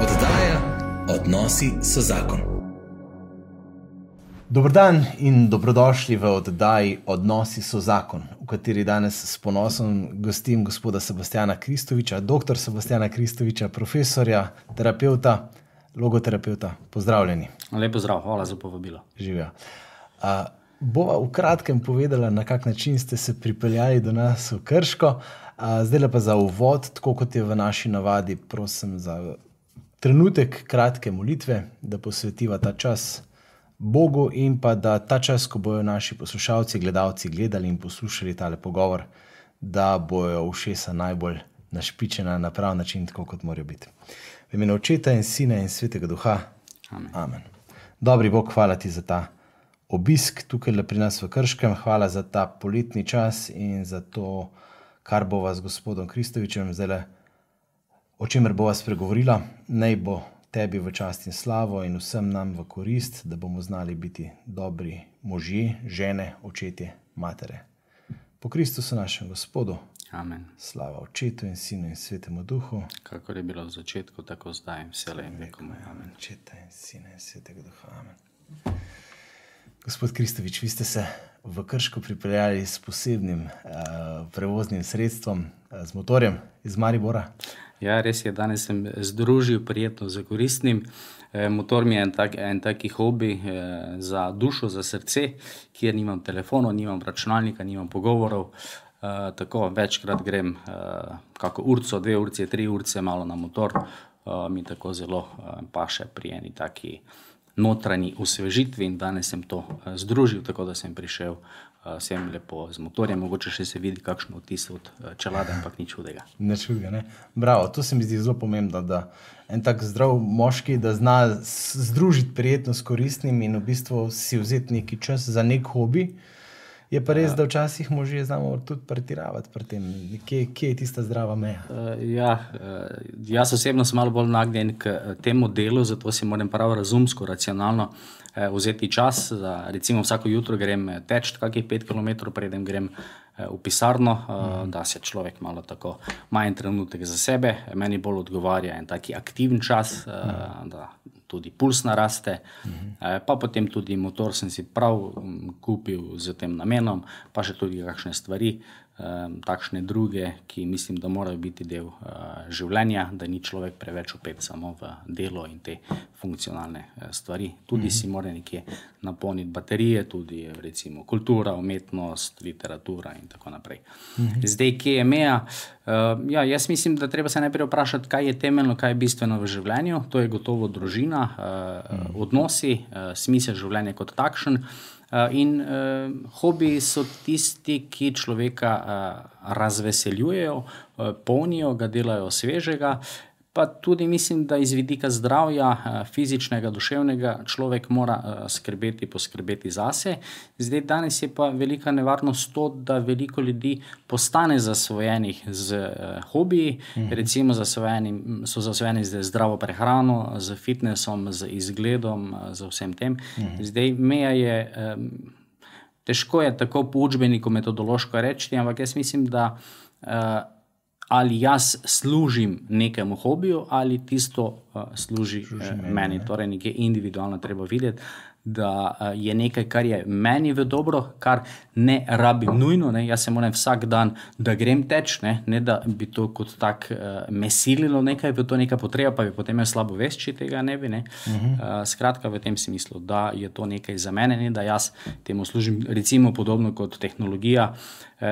Oddaja Odnosi so zakon. Dobro dan in dobrodošli v oddaji Odnosi so zakon, v kateri danes s ponosom gostim gospoda Sebastiana Kristoviča, dr. Sebastiana Kristoviča, profesorja, terapeuta, logoterapeuta. Pozdravljeni. Lepo zdrav, hvala za povabilo. Živijo. Uh, bova v kratkem povedala, na kak način ste se pripeljali do nas v Krško. Uh, zdaj pa za uvod, tako kot je v naši navadi, prosim za trenutek kratke molitve, da posvetiva ta čas Bogu in pa da ta čas, ko bojo naši poslušalci, gledalci gledali in poslušali tale pogovor, da bojo ušesa najbolj našpičena na prav način, tako kot morajo biti. V imenu Očeta in Sina in Svetega Duha. Amen. Amen. Dobri Bog, hvala ti za ta obisk tukaj pri nas v Krškem, hvala za ta poletni čas in za to, kar bo vas gospodom Kristovičem zdaj, o čemer bo vas pregovorila. Naj bo tebi v čast in slavo in vsem nam v korist, da bomo znali biti dobri možje, žene, očetje, matere. Po Kristusu našem Gospodu, Amen. slava Očetu in Sinu in Svetemu Duhu. Kako je bilo v začetku, tako zdaj in vse le in vekom. Amen. Očeta in Sina in Svetega Duha. Amen. Gospod Kristovič, vi ste se v Krško pripeljali s posebnim uh, prevoznim sredstvom, uh, z motorjem iz Maribora. Ja, res je, danes sem združil prijetno z koristnim. E, motor mi je en, tak, en taki hobi e, za dušo, za srce, kjer nimam telefonov, nimam računalnika, nimam pogovorov. E, tako večkrat grem, e, kako urco, dve urce, tri urce, malo na motor, e, mi tako zelo e, paše pri eni taki notranji osvežitvi in danes sem to e, združil, tako da sem prišel e, sem lepo z motorjem, mogoče še se vidi kakšno vtis od e, čelade, ampak nič hudega. Nič hudega, ne? Bravo, to se mi zdi zelo pomembno, da en tak zdrav moški, da zna združiti prijetno s koristnim in v bistvu si vzeti neki čas za nek hobi. Je pa res, da včasih možje znamo tudi pretiravati pri tem. Kje, kje je tista zdrava meja? Uh, ja, uh, jaz osebno sem malo bolj nagnjen k eh, temu delu, zato si moram prav razumsko, racionalno uh, vzeti čas. Za, recimo vsako jutro grem teč, kakih 5 km, preden grem v pisarno, uh, da se človek malo tako ima en trenutek za sebe. Meni bolj odgovarja en taki aktiven čas, uh, da tudi puls naraste. Uh, pa potem tudi motor sem si prav um, kupil z tem namenom, pa še tudi kakšne stvari takšne druge, ki mislim, da morajo biti del uh, življenja, da ni človek preveč opet samo v delo in te funkcionalne uh, stvari. Tudi -hmm. si mora nekje napolniti baterije, tudi recimo kultura, umetnost, literatura in tako naprej. -hmm. Zdaj, kje je meja? Ja, jaz mislim, da treba se najprej vprašati, kaj je temeljno, kaj je bistveno v življenju. To je gotovo družina, mm -hmm. odnosi, smisel življenja kot takšen. Uh, in uh, hobiji so tisti, ki človeka uh, razveseljujejo, uh, polnijo ga, delajo svežega. Pa tudi mislim, da iz vidika zdravja, uh, fizičnega, duševnega, človek mora uh, skrbeti, poskrbeti zase. Zdaj, danes je pa velika nevarnost to, da veliko ljudi postane zasvojenih z uh, hobiji, mhm. recimo zasvojeni, so zasvojeni z zdravo prehrano, z fitnessom, z izgledom, z vsem tem. Mhm. Zdaj, meja je. Težko je tako po učbeniku metodološko reči, ampak jaz mislim, da uh, ali jaz služim nekemu hobiju, ali tisto uh, služi, služi uh, meni. meni. Torej, nekje individualno treba videti, da uh, je nekaj, kar je meni v dobro, kar ne rabim nujno. Ne? Jaz se moram vsak dan, da grem teč, ne, ne da bi to kot tak uh, me sililo nekaj, v to neka potreba, pa bi potem imel slabo vest, če tega ne bi. Ne? Uh -huh. uh, skratka, v tem smislu, da je to nekaj za mene, ne da jaz temu služim, recimo podobno kot tehnologija.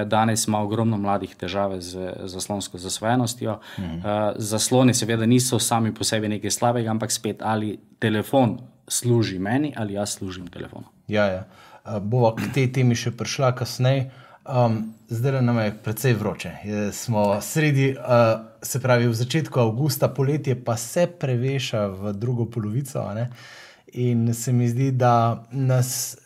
Danes ima ogromno mladih težave z zaslonsko zasvojenostjo. -huh. uh, zasloni, seveda, niso sami po sebi nekaj slabega, ampak spet ali telefon služi meni ali jaz služim telefonu. Ja, ja. Uh, bova k tej temi še prišla kasneje. Um, zdaj nam je precej vroče. Je, smo sredi, uh, se pravi, v začetku avgusta, poletje pa se preveša v drugo polovico. In se mi zdi, da nas,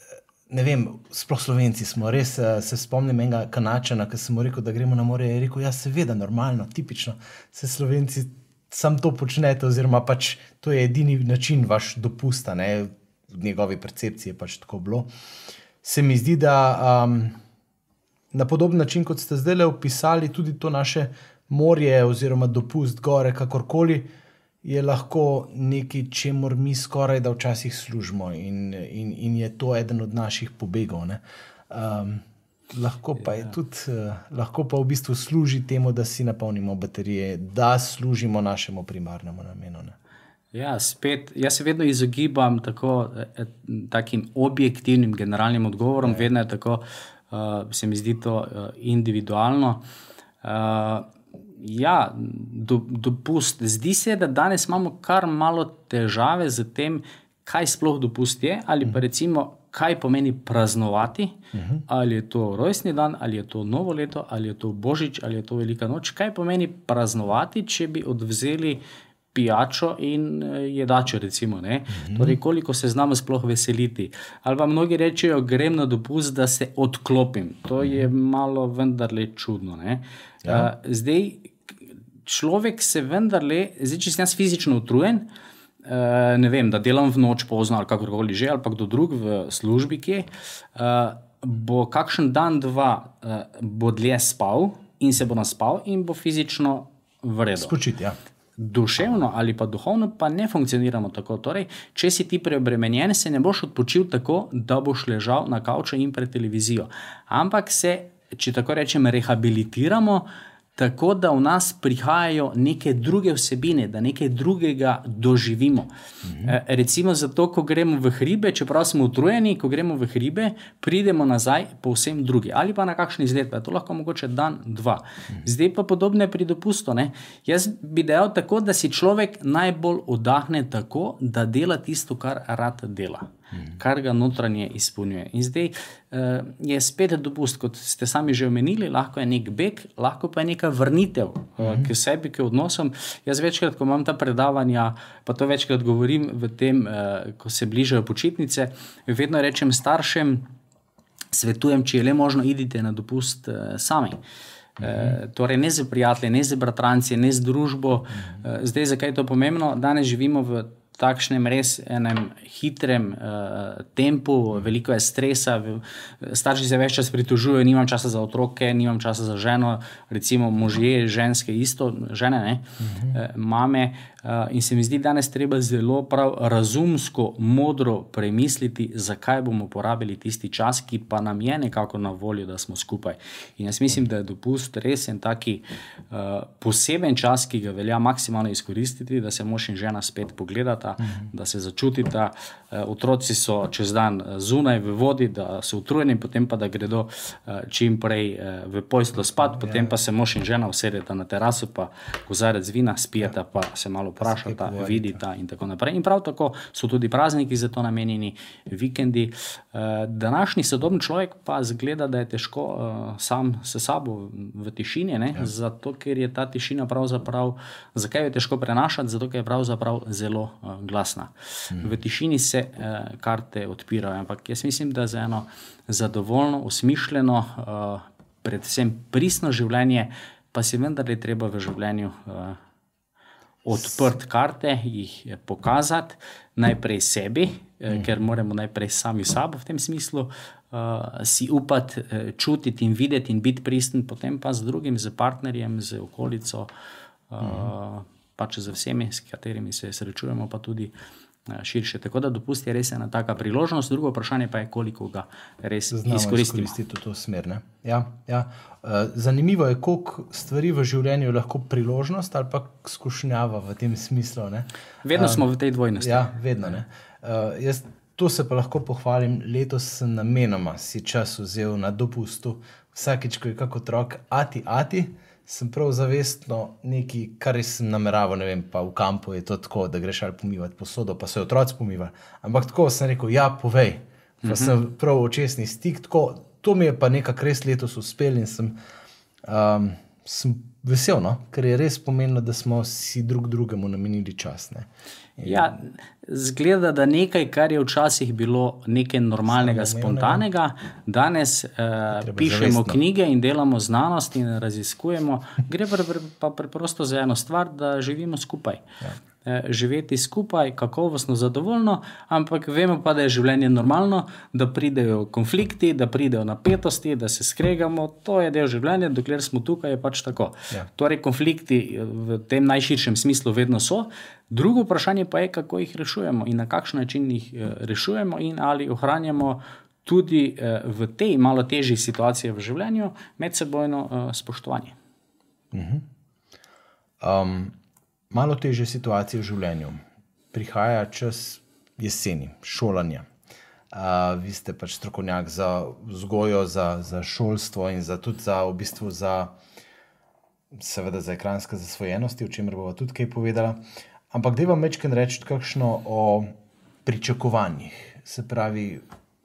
ne vem, sploh slovenci smo res. Uh, se spomnim enega kanačana, ki sem mu rekel, da gremo na more. Je rekel, ja, seveda, normalno, tipično. Se slovenci sam to počnete, oziroma pač to je edini način vaš dopusta. Ne? V njegovi percepciji je pač tako bilo. Se mi zdi, da um, na podoben način, kot ste zdaj le opisali, tudi to naše morje, oziroma dopust gore, kakorkoli, je lahko nekaj, čemur mi skoraj da včasih služimo in, in, in je to eden od naših pobegov. Um, lahko, pa ja. tudi, uh, lahko pa v bistvu služi temu, da si napolnimo baterije, da služimo našemu primarnemu namenu. Ne? Ja, spet, jaz se vedno izogibam tako, eh, takim objektivnim, generalnim odgovorom, ja. vedno je tako, uh, se mi zdi to uh, individualno. Uh, ja, do, dopust. Zdi se, da danes imamo kar malo težave z tem, kaj sploh dopust je, ali pa recimo, kaj pomeni praznovati. Uh -huh. Ali je to rojstni dan, ali je to novo leto, ali je to božič, ali je to velika noč. Kaj pomeni praznovati, če bi odvzeli pijačo in eh, jedačo, recimo. Mm -hmm. Torej, koliko se znamo sploh veseliti. Ali pa mnogi rečejo, grem na dopust, da se odklopim. To je malo vendarle čudno. Ja. Uh, zdaj, človek se vendarle, zdaj, če sem jaz fizično utrujen. Uh, ne vem, da delam v noč pozno ali kakorkoli že, ali pa kdo drug v službi, ki. Uh, bo kakšen dan, dva, uh, bo dlje spal in se bo naspal, in bo fizično vredno. Spočiti, ja duševno ali pa duhovno, pa ne funkcioniramo tako. Torej, če si ti preobremenjen, se ne boš odpočil tako, da boš ležal na kavču in pred televizijo. Ampak se, če tako rečem, rehabilitiramo tako da v nas prihajajo neke druge vsebine, da nekaj drugega doživimo. Mhm. Recimo, zato, ko gremo v hribe, čeprav smo utrujeni, ko gremo v hribe, pridemo nazaj povsem drugi. Ali pa na kakšen izlet, pa je to lahko mogoče dan, dva. Mhm. Zdaj pa podobne pri dopustu. Ne? Jaz bi dejal tako, da si človek najbolj oddahne tako, da dela tisto, kar rad dela kar ga notranje izpolnjuje. In zdaj uh, je spet dopust, kot ste sami že omenili, lahko je nek beg, lahko pa je neka vrnitev uh, k sebi, k odnosom. Jaz večkrat, ko imam ta predavanja, pa to večkrat govorim v tem, uh, ko se bližajo počitnice, vedno rečem staršem, svetujem, če je le možno, idite na dopust uh, sami. Uh, torej, ne za prijatelje, ne za bratranci, ne za družbo. Uh, zdaj, zakaj je to pomembno? Danes živimo v takšnem res enem hitrem uh, tempu, veliko je stresa, starši se več čas pritožujejo, nimam časa za otroke, nimam časa za ženo, recimo možje, ženske, isto, žene, ne, uh -huh. uh, mame. Uh, in se mi zdi, da danes treba zelo prav razumsko, modro premisliti, zakaj bomo porabili tisti čas, ki pa nam je nekako na voljo, da smo skupaj. In jaz mislim, da je dopust res en taki uh, poseben čas, ki ga velja maksimalno izkoristiti, da se mož in žena spet pogledata uh -huh. da se začutita. Uh, otroci so čez dan eh, zunaj v vodi, da so utrujeni, potem pa da gredo uh, čim prej v pojstvo spat, potem ja. pa se mož in žena usedeta na terasu, pa kozarec vina, spijeta, pa se malo vprašata, vidita in tako naprej. In prav tako so tudi prazniki za to namenjeni, vikendi. Današnji sodobni človek pa zgleda, da je težko sam s sabo v tišini, ja. zato ker je ta tišina pravzaprav, zakaj je težko prenašati, zato ker je pravzaprav zelo uh, glasna. Mhm. V tišini se eh, karte odpirajo, ampak jaz mislim, da za eno zadovoljno, usmišljeno, eh, predvsem pristno življenje, pa si vendar je treba v življenju. Eh, Odprt karte, jih pokazati najprej sebi, eh, ker moramo najprej sami sabo v tem smislu, uh, si upati, uh, čutiti in videti, in biti pristen, potem pa z drugim, z partnerjem, z okolico. Uh, pač z vsemi, s katerimi se srečujemo, pa tudi eh, širše. Tako da dopust je res ena taka priložnost, drugo vprašanje pa je, koliko ga res izkoristimo. Izkoristiti v to smer. Ja, ja. Eh, zanimivo je, koliko stvari v življenju je lahko priložnost ali pa skušnjava v tem smislu. Ne? Vedno um, smo v tej dvojnosti. Ja, vedno. Uh, jaz to se pa lahko pohvalim. Letos sem namenoma si čas vzel na dopustu, vsakič, ko je kako otrok, ati, ati sem prav zavestno nekaj, kar sem nameraval, ne vem, pa v kampu je to tako, da greš ali pomivati posodo, pa se otroci pomivajo. Ampak tako sem rekel, ja, povej. Pa mm -hmm. sem prav očesni stik, tako, to mi je pa nekako res letos uspel in sem, um, sem vesel, no? ker je res pomenilo, da smo si drug drugemu namenili čas. Ne? Ja, zgleda, da nekaj, kar je včasih bilo nekaj normalnega, spontanega, danes uh, pišemo zavestno. knjige in delamo znanost in raziskujemo. Gre pa preprosto za eno stvar, da živimo skupaj. Ja. Eh, živeti skupaj, kakovostno, zadovoljno, ampak vemo pa, da je življenje normalno, da pridejo konflikti, da pridejo napetosti, da se skregamo. To je del življenja, dokler smo tukaj, je pač tako. Ja. Torej, konflikti eh, v tem najširšem smislu vedno so. Drugo vprašanje pa je, kako jih rešujemo in na kakšen način jih eh, rešujemo, in ali ohranjamo tudi v tej malo težji situaciji v življenju medsebojno spoštovanje. Um, malo teže situacije v življenju. Prihaja čas jeseni, šolanja. Uh, vi ste pač strokovnjak za vzgojo, za, za šolstvo in za, tudi za, v bistvu za, seveda, za ekranske zasvojenosti, o čemer bomo tudi kaj povedala. Ampak da vam večkrat reči kakšno o pričakovanjih. Se pravi,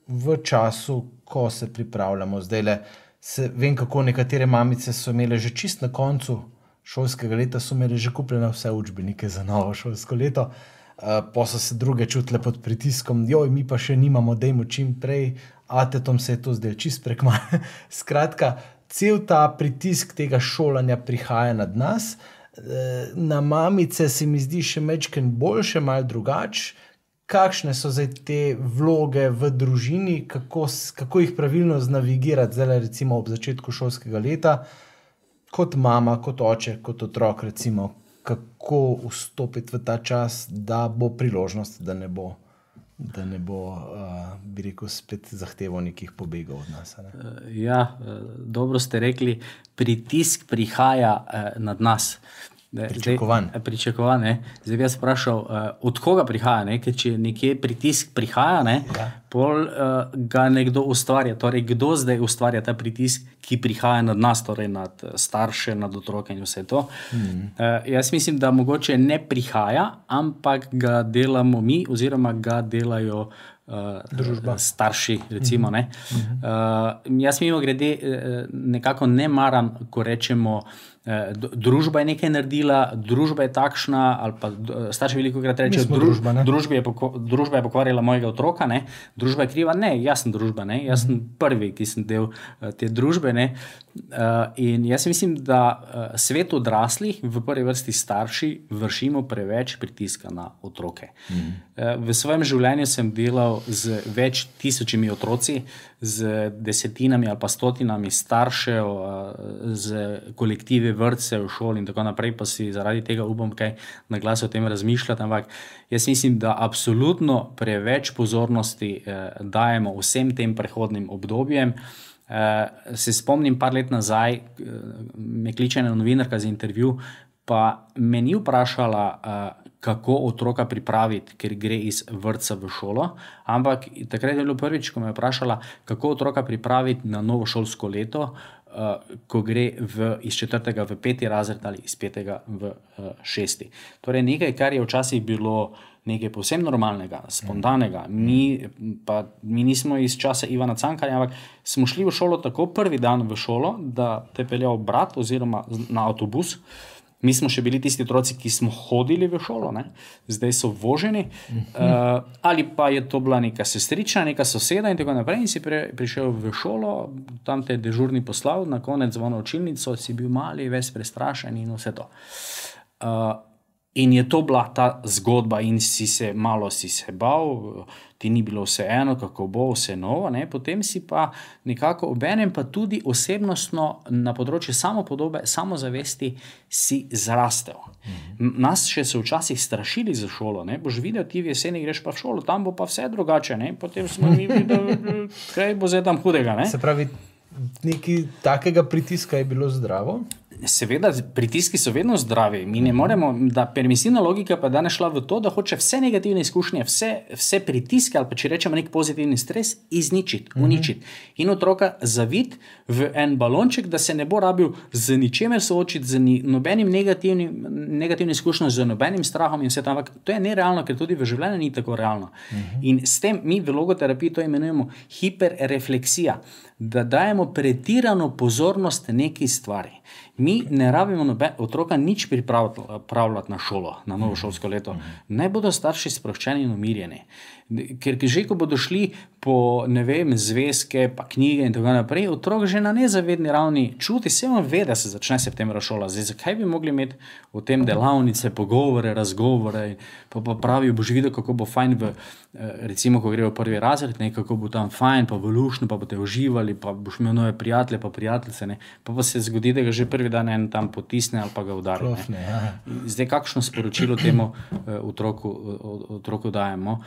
v času, ko se pripravljamo, zdaj le, se, vem, kako nekatere mamice so imele že čist na koncu šolskega leta, so imele že kupljene vse učbenike za novo šolsko leto. Uh, pa so se druge čutile pod pritiskom, joj, mi pa še nimamo, da jim čim prej, a te tom se je to zdaj čist prekmalo. Skratka, cel ta pritisk tega šolanja prihaja nad nas, Eh, na mamice se mi zdi še mečken boljše, mal drugače. Kakšne so zdaj te vloge v družini, kako, kako jih pravilno znavigirati, zdaj recimo ob začetku šolskega leta, kot mama, kot oče, kot otrok, recimo, kako vstopiti v ta čas, da bo priložnost, da ne bo, da ne bo, uh, bi rekel, spet zahteval nekih pobegov od nas. Ne? Ja, eh, dobro ste rekli, pritisk prihaja eh, nad nas. Ne, Pričakovan. Zdaj, pričakovan ne. zdaj bi jaz vprašal, uh, od koga prihaja. Ne? Ker če nekje pritisk prihaja, ne, Ja. pol uh, ga nekdo ustvarja. Torej, kdo zdaj ustvarja ta pritisk, ki prihaja nad nas, torej nad starše, nad otroke in vse to. Mm. Uh, jaz mislim, da mogoče ne prihaja, ampak ga delamo mi, oziroma ga delajo. Uh, Družba. starši. Recimo, mm -hmm. uh, jaz, mimo grede, nekako ne maram, ko rečemo, družba je nekaj naredila, družba je takšna. ali Pa, d- starši veliko krat rečejo, družba, ne? družba, je družba je pokvarila mojega otroka, ne? družba je kriva. Ne, jaz sem družba, ne? jaz sem prvi, ki sem del uh, te družbe. Ne? In jaz mislim, da svet odraslih, v prvi vrsti starši, vršimo preveč pritiska na otroke. Uh, v svojem življenju sem delal z več tisočimi otroci, z desetinami ali pa stotinami staršev, z kolektivi vrtcev, šol in tako naprej, pa si zaradi tega upam kaj na glas o tem razmišljati. Ampak jaz mislim, da absolutno preveč pozornosti uh, dajemo vsem tem prehodnim obdobjem. Uh, se spomnim, par let nazaj, uh, me kliče ena novinarka za intervju, pa me ni vprašala, uh, kako otroka pripraviti, ker gre iz vrtca v šolo. Ampak takrat je bilo prvič, ko me je vprašala, kako otroka pripraviti na novo šolsko leto, uh, ko gre v, iz četrtega v peti razred ali iz petega v uh, šesti. Torej, nekaj, kar je včasih bilo nekaj povsem normalnega, spontanega. Mi, pa, mi nismo iz časa Ivana Cankarja, ampak smo šli v šolo tako prvi dan v šolo, da te peljal brat oziroma na avtobus. Mi smo še bili tisti otroci, ki smo hodili v šolo, ne? zdaj so voženi. Uh, ali pa je to bila neka sestrična, neka soseda in tako naprej. In si pre, prišel v šolo, tam te je dežurni poslal, na konec zvona učilnico, si bil mali, ves prestrašen in vse to. Uh, In je to bila ta zgodba, in si se malo si se bal, ti ni bilo vseeno, kako bo vse novo, ne? potem si pa nekako obenem, pa tudi osebnostno na področju samopodobe, samozavesti, si zrastel. M- Nas še so včasih strašili za šolo, ne? boš videl, ti v jeseni greš pa v šolo, tam bo pa vse drugače, ne? potem smo mi videli, kaj bo zdaj tam hudega. Ne? Se pravi, nekaj takega pritiska je bilo zdravo. Seveda, pritiski so vedno zdravi. Mi ne moremo, da permisivna logika pa je danes šla v to, da hoče vse negativne izkušnje, vse, vse pritiske ali pa če rečemo nek pozitivni stres, izničiti, uničiti. In otroka zaviti v en balonček, da se ne bo rabil z ničemer soočiti, z ni, nobenim negativnim, negativnim izkušnjam, z nobenim strahom in vse to. Ampak to je nerealno, ker tudi v življenju ni tako realno. In s tem mi v logoterapiji to imenujemo hiperrefleksija, da dajemo pretirano pozornost neki stvari. Mi ne rabimo noben, otroka nič pripravljati na šolo, na novo šolsko leto. Naj bodo starši sproščeni in umirjeni. Ker že ko bodo šli po vem, zvezke, pa knjige in tako naprej, otrok že na nezavedni ravni čuti, se on ve, da se začne septembra šola. Zdaj, zakaj bi mogli imeti v tem delavnice, pogovore, razgovore, pa, pa pravijo, boš videl, kako bo fajn, v, eh, recimo, ko grejo v prvi razred, ne, kako bo tam fajn, pa v lušno, pa boste uživali, pa boš imel nove prijatelje, pa prijateljice. Ne, pa, pa se zgodi, da ga že prvi dan en tam potisne ali pa ga udari. Klofne, ja. Zdaj, kakšno sporočilo temu uh, otroku, otroku dajemo?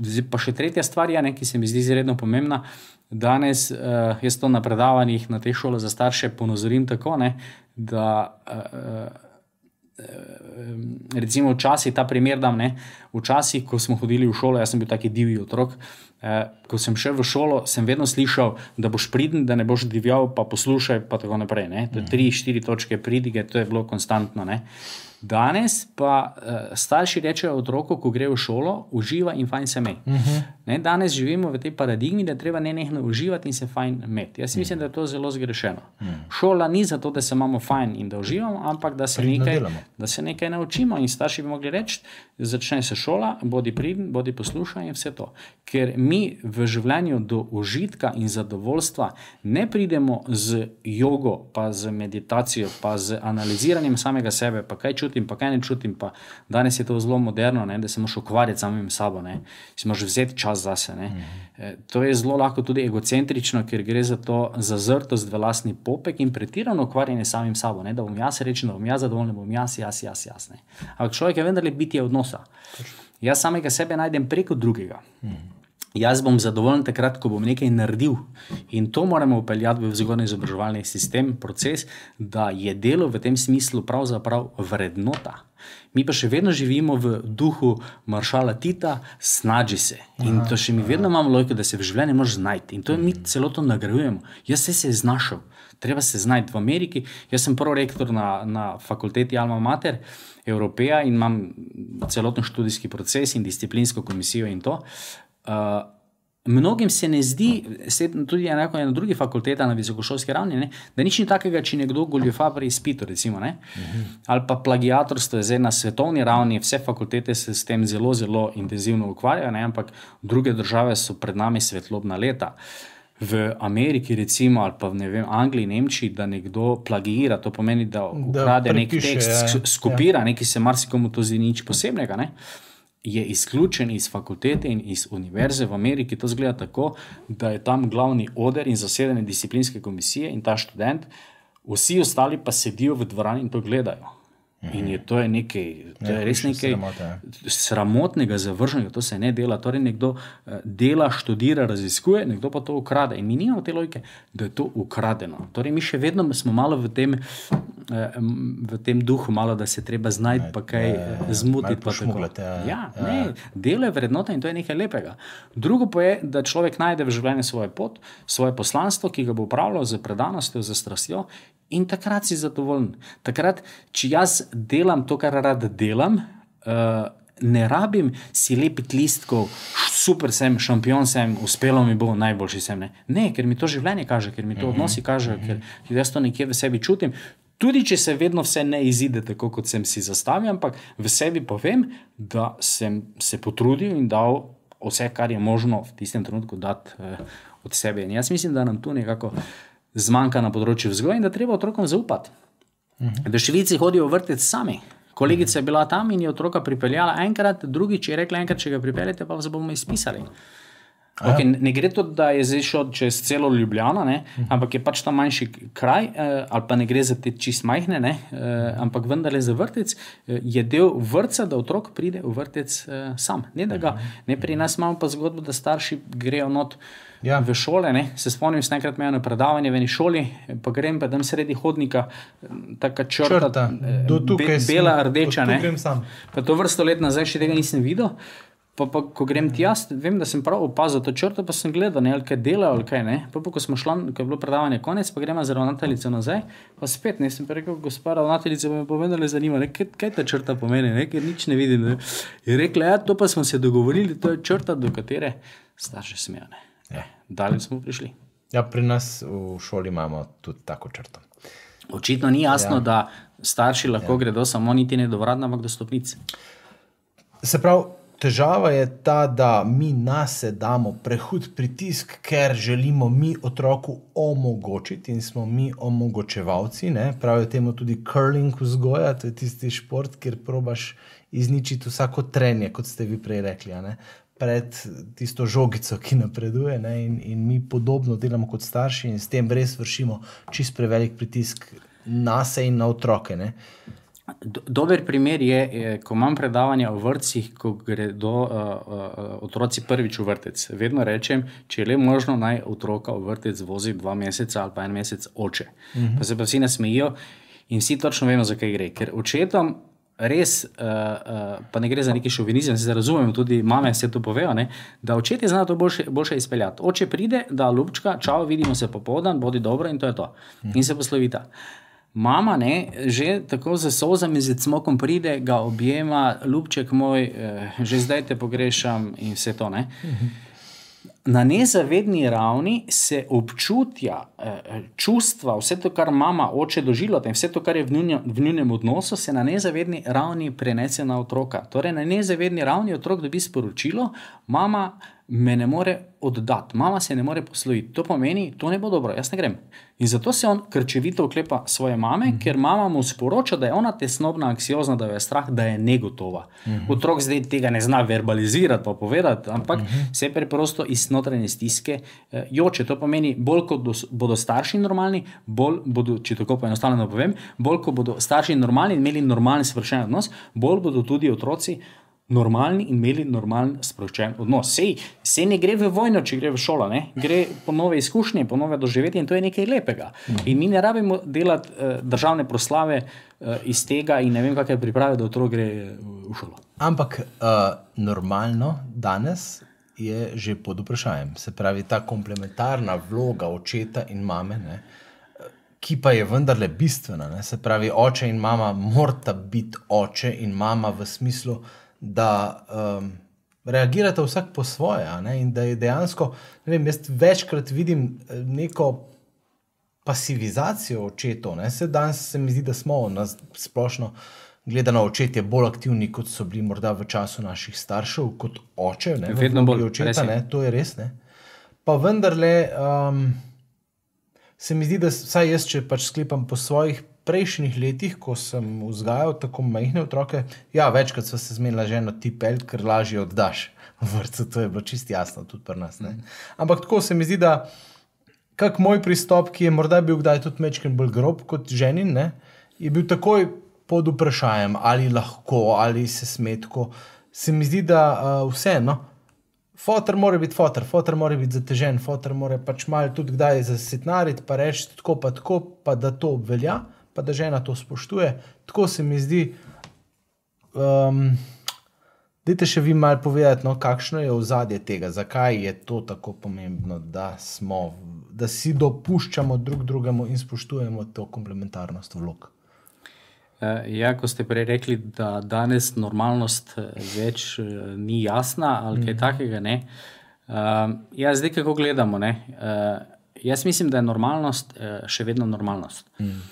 Zdaj, pa še tretja stvar, je, ne, ki se mi zdi izredno pomembna. Danes, uh, jaz to na predavanjih na tej šoli za starše ponozorim tako, ne, da uh, recimo včasih ta primer dam. Ne, včasih, ko smo hodili v šolo, jaz sem bil taki divji otrok. Eh, ko sem šel v šolo, sem vedno slišal, da boš pridn, da ne boš divjal, pa poslušaj, pa tako naprej. Ne. To je tri, štiri točke pridige, to je bilo konstantno. Ne. Danes pa uh, starši rečejo otroku, ko gre v šolo, uživa in fajn se me. Uh -huh. ne, danes živimo v tej paradigmi, da treba ne nekaj uživati in se fajn imeti. Jaz mislim, uh -huh. da je to zelo zgrešeno. Uh -huh. Šola ni zato, da se imamo fajn in da uživamo, ampak da se, nekaj, da se nekaj naučimo. In starši bi mogli reči, začne se šola, bodi pridn, bodi poslušaj in vse to. Ker mi v življenju do užitka in zadovoljstva ne pridemo z jogo, pa z meditacijo, pa z analiziranjem samega sebe, pa kaj čutimo čutim, pa kaj ne čutim. Pa danes je to zelo moderno, ne, da se moraš ukvarjati samim sabo, da si moraš vzeti čas za sebe. -hmm. e, to je zelo lahko tudi egocentrično, ker gre za to zazrtost v lastni popek in pretirano ukvarjanje samim sabo. Ne, da bom jaz rečen, da bom jaz zadovoljen, bom jaz, jaz, jaz. jaz Ampak človek je vendarle bitje odnosa. Jaz samega sebe najdem preko drugega. Mm -hmm. Jaz bom zadovoljen takrat, ko bom nekaj naredil. In to moramo upeljati v vzgojno izobraževalni sistem, proces, da je delo v tem smislu pravzaprav vrednota. Mi pa še vedno živimo v duhu maršala Tita, snaži se. In to še mi vedno imamo logiko, da se v življenju lahko znajti. In to mi celo to nagrajujemo. Jaz se je znašel, treba se znajti v Ameriki. Jaz sem prvi rektor na, na fakulteti Alma Mater, Evropeja in imam celoten študijski proces in disciplinsko komisijo in to. Uh, mnogim se ne zdi, tudi enako je na drugih fakultetah, na visokošolski ravni, ne, da nič ni takega, če nekdo goljufa pri izpitu. Recimo, uh -huh. Ali pa plagiatorstvo je zdaj na svetovni ravni, vse fakultete se s tem zelo, zelo intenzivno ukvarjajo, ne, ampak druge države so pred nami svetlobna leta. V Ameriki, recimo, ali pa v vem, Angliji, Nemčiji, da nekdo plagira, to pomeni, da ukrade nek tekst, ja. skopira, ja. nekaj se marsikomu to zdi nič posebnega. Ne je izključen iz fakultete in iz univerze v Ameriki. To zgleda tako, da je tam glavni oder in zasedene disciplinske komisije in ta študent, vsi ostali pa sedijo v dvorani in to gledajo. In je to je nekaj, to je res nekaj sramote. sramotnega, zavrženega, to se ne dela. Torej, nekdo eh, dela, študira, raziskuje, nekdo pa to ukrade. In mi nimamo te logike, da je to ukradeno. Torej, mi še vedno smo malo v tem, eh, v tem duhu, malo, da se treba znajti, pa kaj eh, zmutiti. Ja, ja, ne, delo je vrednota in to je nekaj lepega. Drugo pa je, da človek najde v življenju svojo pot, svoje poslanstvo, ki ga bo upravljal z predanostjo, z strastjo in takrat si zadovoljen. Takrat, če jaz delam to, kar rad delam, uh, ne rabim si lepiti listkov, super sem, šampion sem, uspelo mi bo, najboljši sem. Ne, ne ker mi to življenje kaže, ker mi to mhm. odnosi kaže, ker jaz to nekje v sebi čutim. Tudi če se vedno vse ne izide tako, kot sem si zastavil, ampak v sebi povem, da sem se potrudil in dal vse, kar je možno v tistem trenutku dati uh, od sebe. In jaz mislim, da nam tu nekako zmanjka na področju vzgoja in da treba otrokom zaupati. Uh -huh. Da švici hodijo v vrtec sami. Kolegica je bila tam in je otroka pripeljala enkrat, drugič je rekla: enkrat, če ga pripeljete, pa vas bomo izpisali. Okay, ne gre to, da je zdaj šel čez celo Ljubljano, ne, ampak je pač tam manjši kraj, eh, ali pa ne gre za te čist majhne, ne, eh, ampak vendarle za vrtec, eh, je del vrca, da otrok pride v vrtec eh, sam. Ne, ga, ne pri nas imamo pa zgodbo, da starši grejo not. Ja. V šole, ne? se spomnim, sem enkrat imel predavanje v eni šoli, pa grem pa tam sredi hodnika, tako črta, črta. Be, bela, rdeča. To vrsto let nazaj še tega nisem videl. Pa, pa, ko grem ti jaz, vem, da sem prav opazil to črto, pa sem gledal, ne, ali kaj dela, ali kaj ne. Pa, pa ko smo šli, ko je bilo predavanje konec, pa gremo za ravnateljico nazaj, pa spet ne, sem rekel, gospa ravnateljica, me povedala, zanima, ne, kaj, kaj ta črta pomeni, ne, ker nič ne vidim. Ne. Je rekla, ja, to pa smo se dogovorili, to je črta, do katere starši smejo. Ja. Dalje smo prišli. Ja, pri nas v šoli imamo tudi tako črto. Očitno ni jasno, ja. da starši lahko ja. gredo samo niti ne do vrat, ampak do stopnic. Se pravi, težava je ta, da mi nas damo prehud pritisk, ker želimo mi otroku omogočiti in smo mi omogočevalci. Ne? Pravijo temu tudi curling vzgoja, to je tisti šport, kjer probaš izničiti vsako trenje, kot ste vi prej rekli. Pred tisto žogico, ki napreduje, in, in mi podobno delamo kot starši, in s tem res vršimo čist prevelik pritisk na sebe in na otroke. Ne? Dober primer je, je, ko imam predavanja v vrtcih, ko gredo uh, uh, otroci prvič v vrtec. Vedno rečem, če je le možno, naj otroka v vrtec vozi dva meseca ali pa en mesec oče. Uh mhm. -huh. Pa se pa vsi nasmejijo in vsi točno vemo, zakaj gre. Ker očetom res, uh, uh, pa ne gre za neki šovinizem, se razumemo, tudi mame se to povejo, ne, da očetje znajo to boljše, boljše izpeljati. Oče pride, da lupčka, čau, vidimo se popoldan, bodi dobro in to je to. Uh -huh. In se poslovita. Uh, Mama, ne, že tako za sozami, z smokom pride, ga objema, ljubček moj, eh, že zdaj te pogrešam in vse to. Ne. Na nezavedni ravni se občutja, eh, čustva, vse to, kar mama oče doživlja, in vse to, kar je v njunem odnosu, se na nezavedni ravni prenese na otroka. Torej, na nezavedni ravni otrok dobi sporočilo, mama me ne more oddati, mama se ne more posloviti. To pomeni, to ne bo dobro, jaz ne grem. In zato se on krčevito oklepa svoje mame, mm -hmm. ker mama mu sporoča, da je ona tesnobna, anksiozna, da jo je strah, da je negotova. Mm -hmm. Otrok zdaj tega ne zna verbalizirati, pa povedati, ampak mm -hmm. se preprosto iz notranje stiske eh, joče. To pomeni, bolj kot do, bodo starši normalni, bolj bodo, če tako poenostavljeno povem, bolj kot bodo starši normalni in imeli normalen, sproščen odnos, bolj bodo tudi otroci normalni in imeli normalen, sproščen odnos. Sej, sej ne gre v vojno, če gre v šolo, ne? gre po nove izkušnje, po nove doživetje in to je nekaj lepega. In mi ne rabimo delati uh, državne proslave uh, iz tega in ne vem, kakšne priprave, da otrok gre eh, v šolo. Ampak uh, normalno danes. Je že pod vprašanjem. Se pravi, ta komplementarna vloga očeta in mame, ne, ki pa je vendarle bistvena. Ne, se pravi, oče in mama morata biti oče in mama v smislu, da um, reagirate vsak po svoje. In da je dejansko, ne vem, jaz večkrat vidim eh, neko pasivizacijo očetov. Se danes se mi zdi, da smo na splošno gledano očetje bolj aktivni, kot so bili morda v času naših staršev, kot oče. Ne, Vedno bolj očeta, ne, to je res. Ne. Pa vendarle. Um, Se mi zdi, da vsaj jaz, če pač sklepam po svojih prejšnjih letih, ko sem vzgajal tako majhne otroke, ja, večkrat so se zmenila že eno ti pel, ker lažje oddaš v vrtu. To je bilo čisto jasno, tudi pri nas. Ne? Ampak tako se mi zdi, da kak moj pristop, ki je morda bil kdaj tudi mečken bolj grob kot ženin, ne? je bil takoj pod vprašanjem, ali lahko, ali se smetko. Se mi zdi, da uh, vseeno. Fotor mora biti fotor, fotor mora biti zatežen, fotor mora pač malo tudi kdaj zasitnariti, pa reči tako, pa tako, pa da to obvelja pa da žena to spoštuje. Tako se mi zdi. Um, Dajte še vi malo povedati, no, kakšno je ozadje tega, zakaj je to tako pomembno, da, smo, da si dopuščamo drug drugemu in spoštujemo to komplementarnost vlog. Eh, ja, ko ste prej rekli, da danes normalnost eh, več eh, ni jasna ali kaj mm. takega. Uh, ja, zdaj, kako gledamo. Uh, jaz mislim, da je normalnost uh, še vedno normalnost. Mm.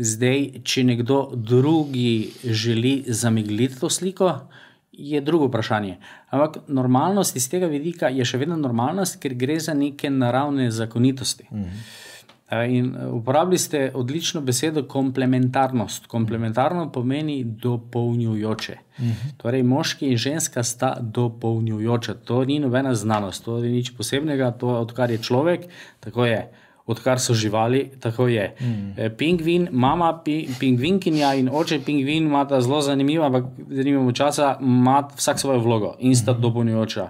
Zdaj, če nekdo drugi želi zamegliti to sliko, je drugo vprašanje. Ampak normalnost iz tega vidika je še vedno normalnost, ker gre za neke naravne zakonitosti. Mhm. In uporabili ste odlično besedo komplementarnost. Komplementarno pomeni dopolnjujoče. Mhm. Torej, moški in ženska sta dopolnjujoča. To ni nobena znanost, to ni nič posebnega, to je odkar je človek, tako je odkar so živali, tako je. Mm. Pingvin, mama pi, pingvinkinja in oče pingvin imata zelo zanimivo, ampak zanimivo časa, ima vsak svojo vlogo in sta mm. dopolnjujoča.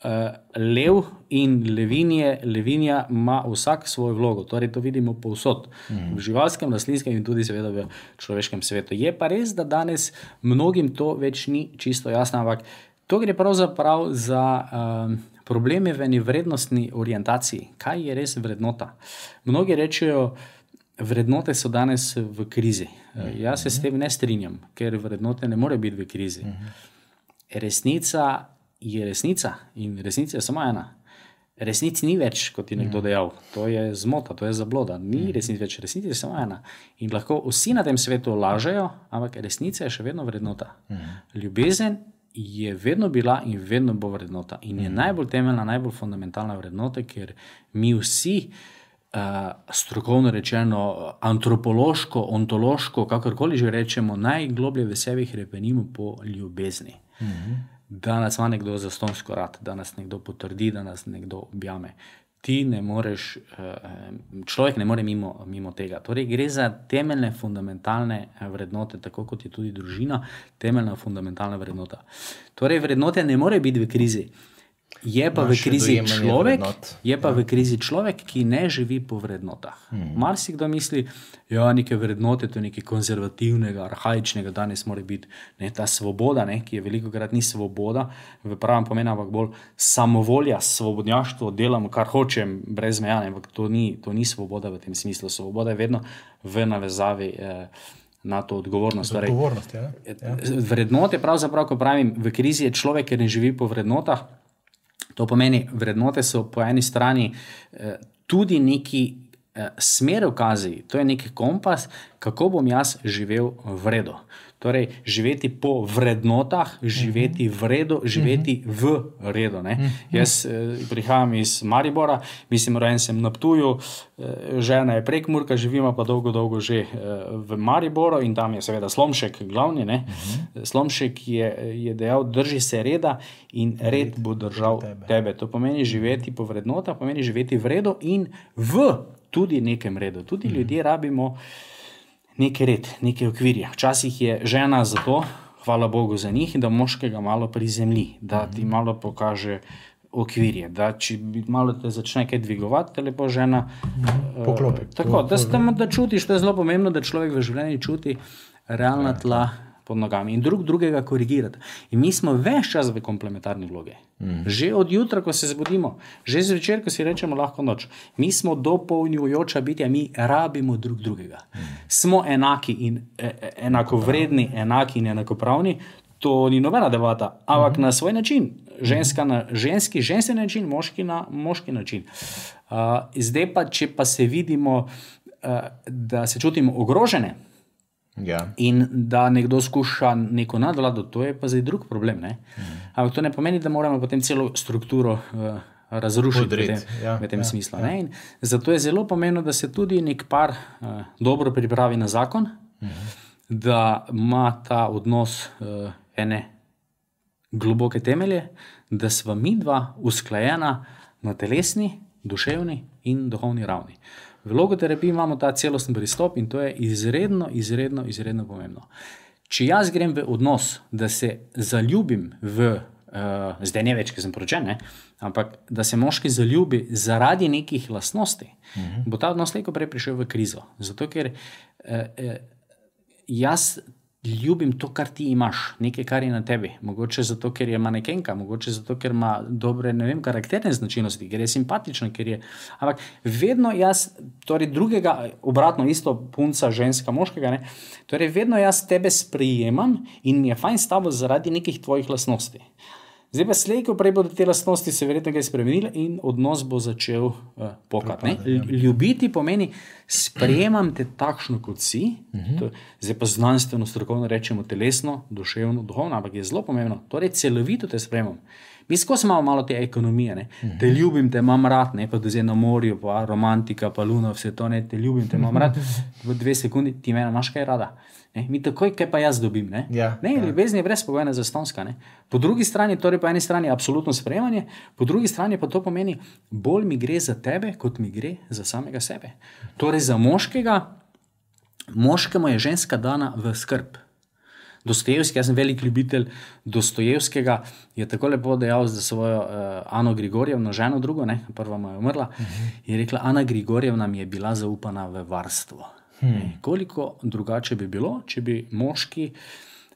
Uh, lev in levinje, levinja ima vsak svojo vlogo, torej to vidimo povsod, mm. v živalskem, rastlinskem in tudi, seveda, v človeškem svetu. Je pa res, da danes mnogim to več ni čisto jasno, ampak to gre pravzaprav za uh, Problem je v eni vrednostni orientaciji. Kaj je res vrednota? Mnogi rečejo, vrednote so danes v krizi. Uh, jaz se s tem ne strinjam, ker vrednote ne more biti v krizi. Uh -huh. Resnica je resnica in resnica je samo ena. Resnici ni več, kot je nekdo dejal. To je zmota, to je zabloda. Ni resnici več, resnica je samo ena. In lahko vsi na tem svetu lažejo, ampak resnica je še vedno vrednota. Ljubezen je vedno bila in vedno bo vrednota. In je najbolj temeljna, najbolj fundamentalna vrednota, ker mi vsi. Uh, strokovno rečeno, antropološko, ontološko, kakorkoli že rečemo, najgloblje v sebi hrepenimo po ljubezni. Mm -hmm da nas ima nekdo za stonsko rad, da nas nekdo potrdi, da nas nekdo objame. Ti ne moreš, eh, človek ne more mimo, mimo tega. Torej, gre za temeljne, fundamentalne eh, vrednote, tako kot je tudi družina, temeljna, fundamentalna vrednota. Torej, vrednote ne more biti v krizi. Je pa, v krizi, človek, je pa ja. v krizi človek, ki ne živi po vrednotah. Hmm. Mar si kdo misli, da ja, neke vrednote, to je nekaj konzervativnega, arhajičnega, danes mora biti ne, ta svoboda, ne, ki je veliko krat ni svoboda, v pravem pomenu, ampak bolj samovolja, svobodnjaštvo, delam, kar hočem, brez meja. Ampak to ni, to ni svoboda v tem smislu. Svoboda je vedno v navezavi. Eh, Na to odgovornost. Torej, odgovornost ja. Ja. Vrednote, pravzaprav, ko pravim, v krizi je človek, ki ne živi po vrednotah, To pomeni, vrednote so po eni strani eh, tudi neki eh, smerokazi, to je neki kompas, kako bom jaz živel v redu. Torej, živeti po vrednotah, živeti v redu, živeti v redu. Ne? Jaz eh, prihajam iz Maribora, mislim, rojen sem na Ptuju, eh, žena je prek Murka, živimo pa dolgo, dolgo že eh, v Mariboru in tam je seveda Slomšek glavni. Ne? Slomšek je, je dejal, drži se reda in red bo držal tebe. tebe. To pomeni živeti po vrednotah, pomeni živeti v redu in v tudi nekem redu. Tudi ljudje rabimo neki red, neki okvirje. Včasih je žena za to, hvala Bogu za njih, da moškega malo prizemlji, da ti mhm. malo pokaže okvirje. Da, če malo te začne kaj dvigovati, te lepo žena mhm. poklopi. Uh, tako, da, da čutiš, to je zelo pomembno, da človek v življenju čuti realna ja, tla. Ja pod nogami in drug drugega korigirati. In mi smo več čas v komplementarni vlogi. Mm. Že od jutra, ko se zbudimo, že zvečer, ko si rečemo lahko noč, mi smo dopolnjujoča bitja, mi rabimo drug drugega. Mm. Smo enaki in e, e enako vredni, enaki in enakopravni. To ni nobena debata, ampak mm. na svoj način, ženska na ženski, ženski način, moški na moški način. Uh, zdaj pa, če pa se vidimo, uh, da se čutimo ogrožene, Ja. In da nekdo skuša neko nadvlado, to je pa zdaj drug problem. Mhm. Ampak to ne pomeni, da moramo potem celo strukturo uh, razrušiti v tem, ja, v tem ja, smislu. Ja. Zato je zelo pomembno, da se tudi nek par uh, dobro pripravi na zakon, mhm. da ima ta odnos uh, ene globoke temelje, da sva mi dva usklajena na telesni, duševni in duhovni ravni. Uh, V logoterapiji imamo ta celosten pristop in to je izredno, izredno, izredno pomembno. Če jaz grem v odnos, da se zaljubim v, uh, zdaj ne več, ki sem poročen, ne, ampak da se moški zaljubi zaradi nekih lastnosti, uh mhm. -huh. bo ta odnos lahko prej prišel v krizo. Zato ker uh, uh, jaz ljubim to, kar ti imaš, nekaj, kar je na tebi. Mogoče zato, ker je manekenka, mogoče zato, ker ima dobre, ne vem, karakterne značilnosti, ker je simpatična. Ker je... Ampak vedno jaz, torej drugega, obratno, isto punca, ženska, moškega, ne? torej vedno jaz tebe sprejemam in je fajn s tabo zaradi nekih tvojih lastnosti. Zdaj pa slej, ko prej bodo te lastnosti se verjetno kaj spremenile in odnos bo začel uh, pokati. Ja. Ljubiti pomeni, sprejemam te takšno, kot si, uh mhm. -huh. zdaj pa znanstveno, strokovno rečemo telesno, duševno, duhovno, ampak je zelo pomembno. Torej, celovito te sprejemam. Mi skozi imamo malo te ekonomije, ne? te ljubim, te imam rad, ne pa da zdaj na morju, pa romantika, pa luno, vse to ne, te ljubim, te imam rad, v dve sekundi ti me imaš kaj rada. Ne? Mi takoj, kaj pa jaz dobim. Ne, ja, ne ja. ljubezen je brezpogojna za stonska. Ne? Po drugi strani, torej po eni strani je absolutno sprejemanje, po drugi strani pa to pomeni, bolj mi gre za tebe, kot mi gre za samega sebe. Torej za moškega, moškemu je ženska dana v skrb. Dostojevski, jaz sem velik ljubitelj Dostojevskega, je tako lepo dejal za svojo uh, Ano Grigorjevno ženo, drugo, ne, prva mu je umrla. Uh -huh. Je rekla, Ana Grigorjevna mi je bila zaupana v varstvo. Hmm. Koliko drugače bi bilo, če bi moški,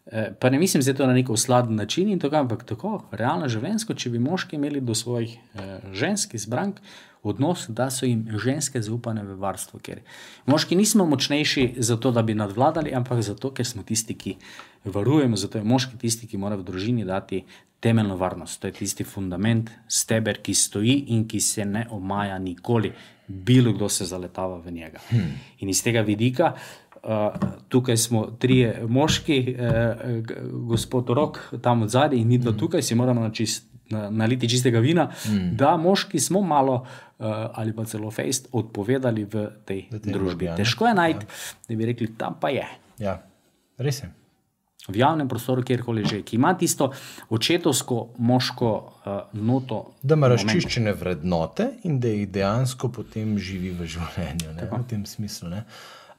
eh, pa ne mislim zdaj to na neko usladen način, in tako, ampak tako, realno življenjsko, če bi moški imeli do svojih eh, žensk izbrank odnos, da so jim ženske zaupane v varstvo. Ker moški nismo močnejši zato, da bi nadvladali, ampak zato, ker smo tisti, ki varujemo, zato je moški tisti, ki mora v družini dati temeljno varnost, to je tisti fundament, steber, ki stoji in ki se ne omaja nikoli, bilo kdo se zaletava v njega. Hmm. In iz tega vidika. Uh, tukaj smo tri moški, uh, gospod Rok, tam od zadaj, in mi dva tukaj, si moramo na, naliti čistega vina, mm. da moški smo malo uh, ali pa celo fejst odpovedali v tej, v tej družbi. družbi Težko je najti, ja. da bi rekli, tam pa je. Ja, res je v javnem prostoru, kjerkoli že, ki ima tisto očetovsko, moško uh, noto. Da ima razčiščene vrednote in da jih dejansko potem živi v življenju, ne, v tem smislu.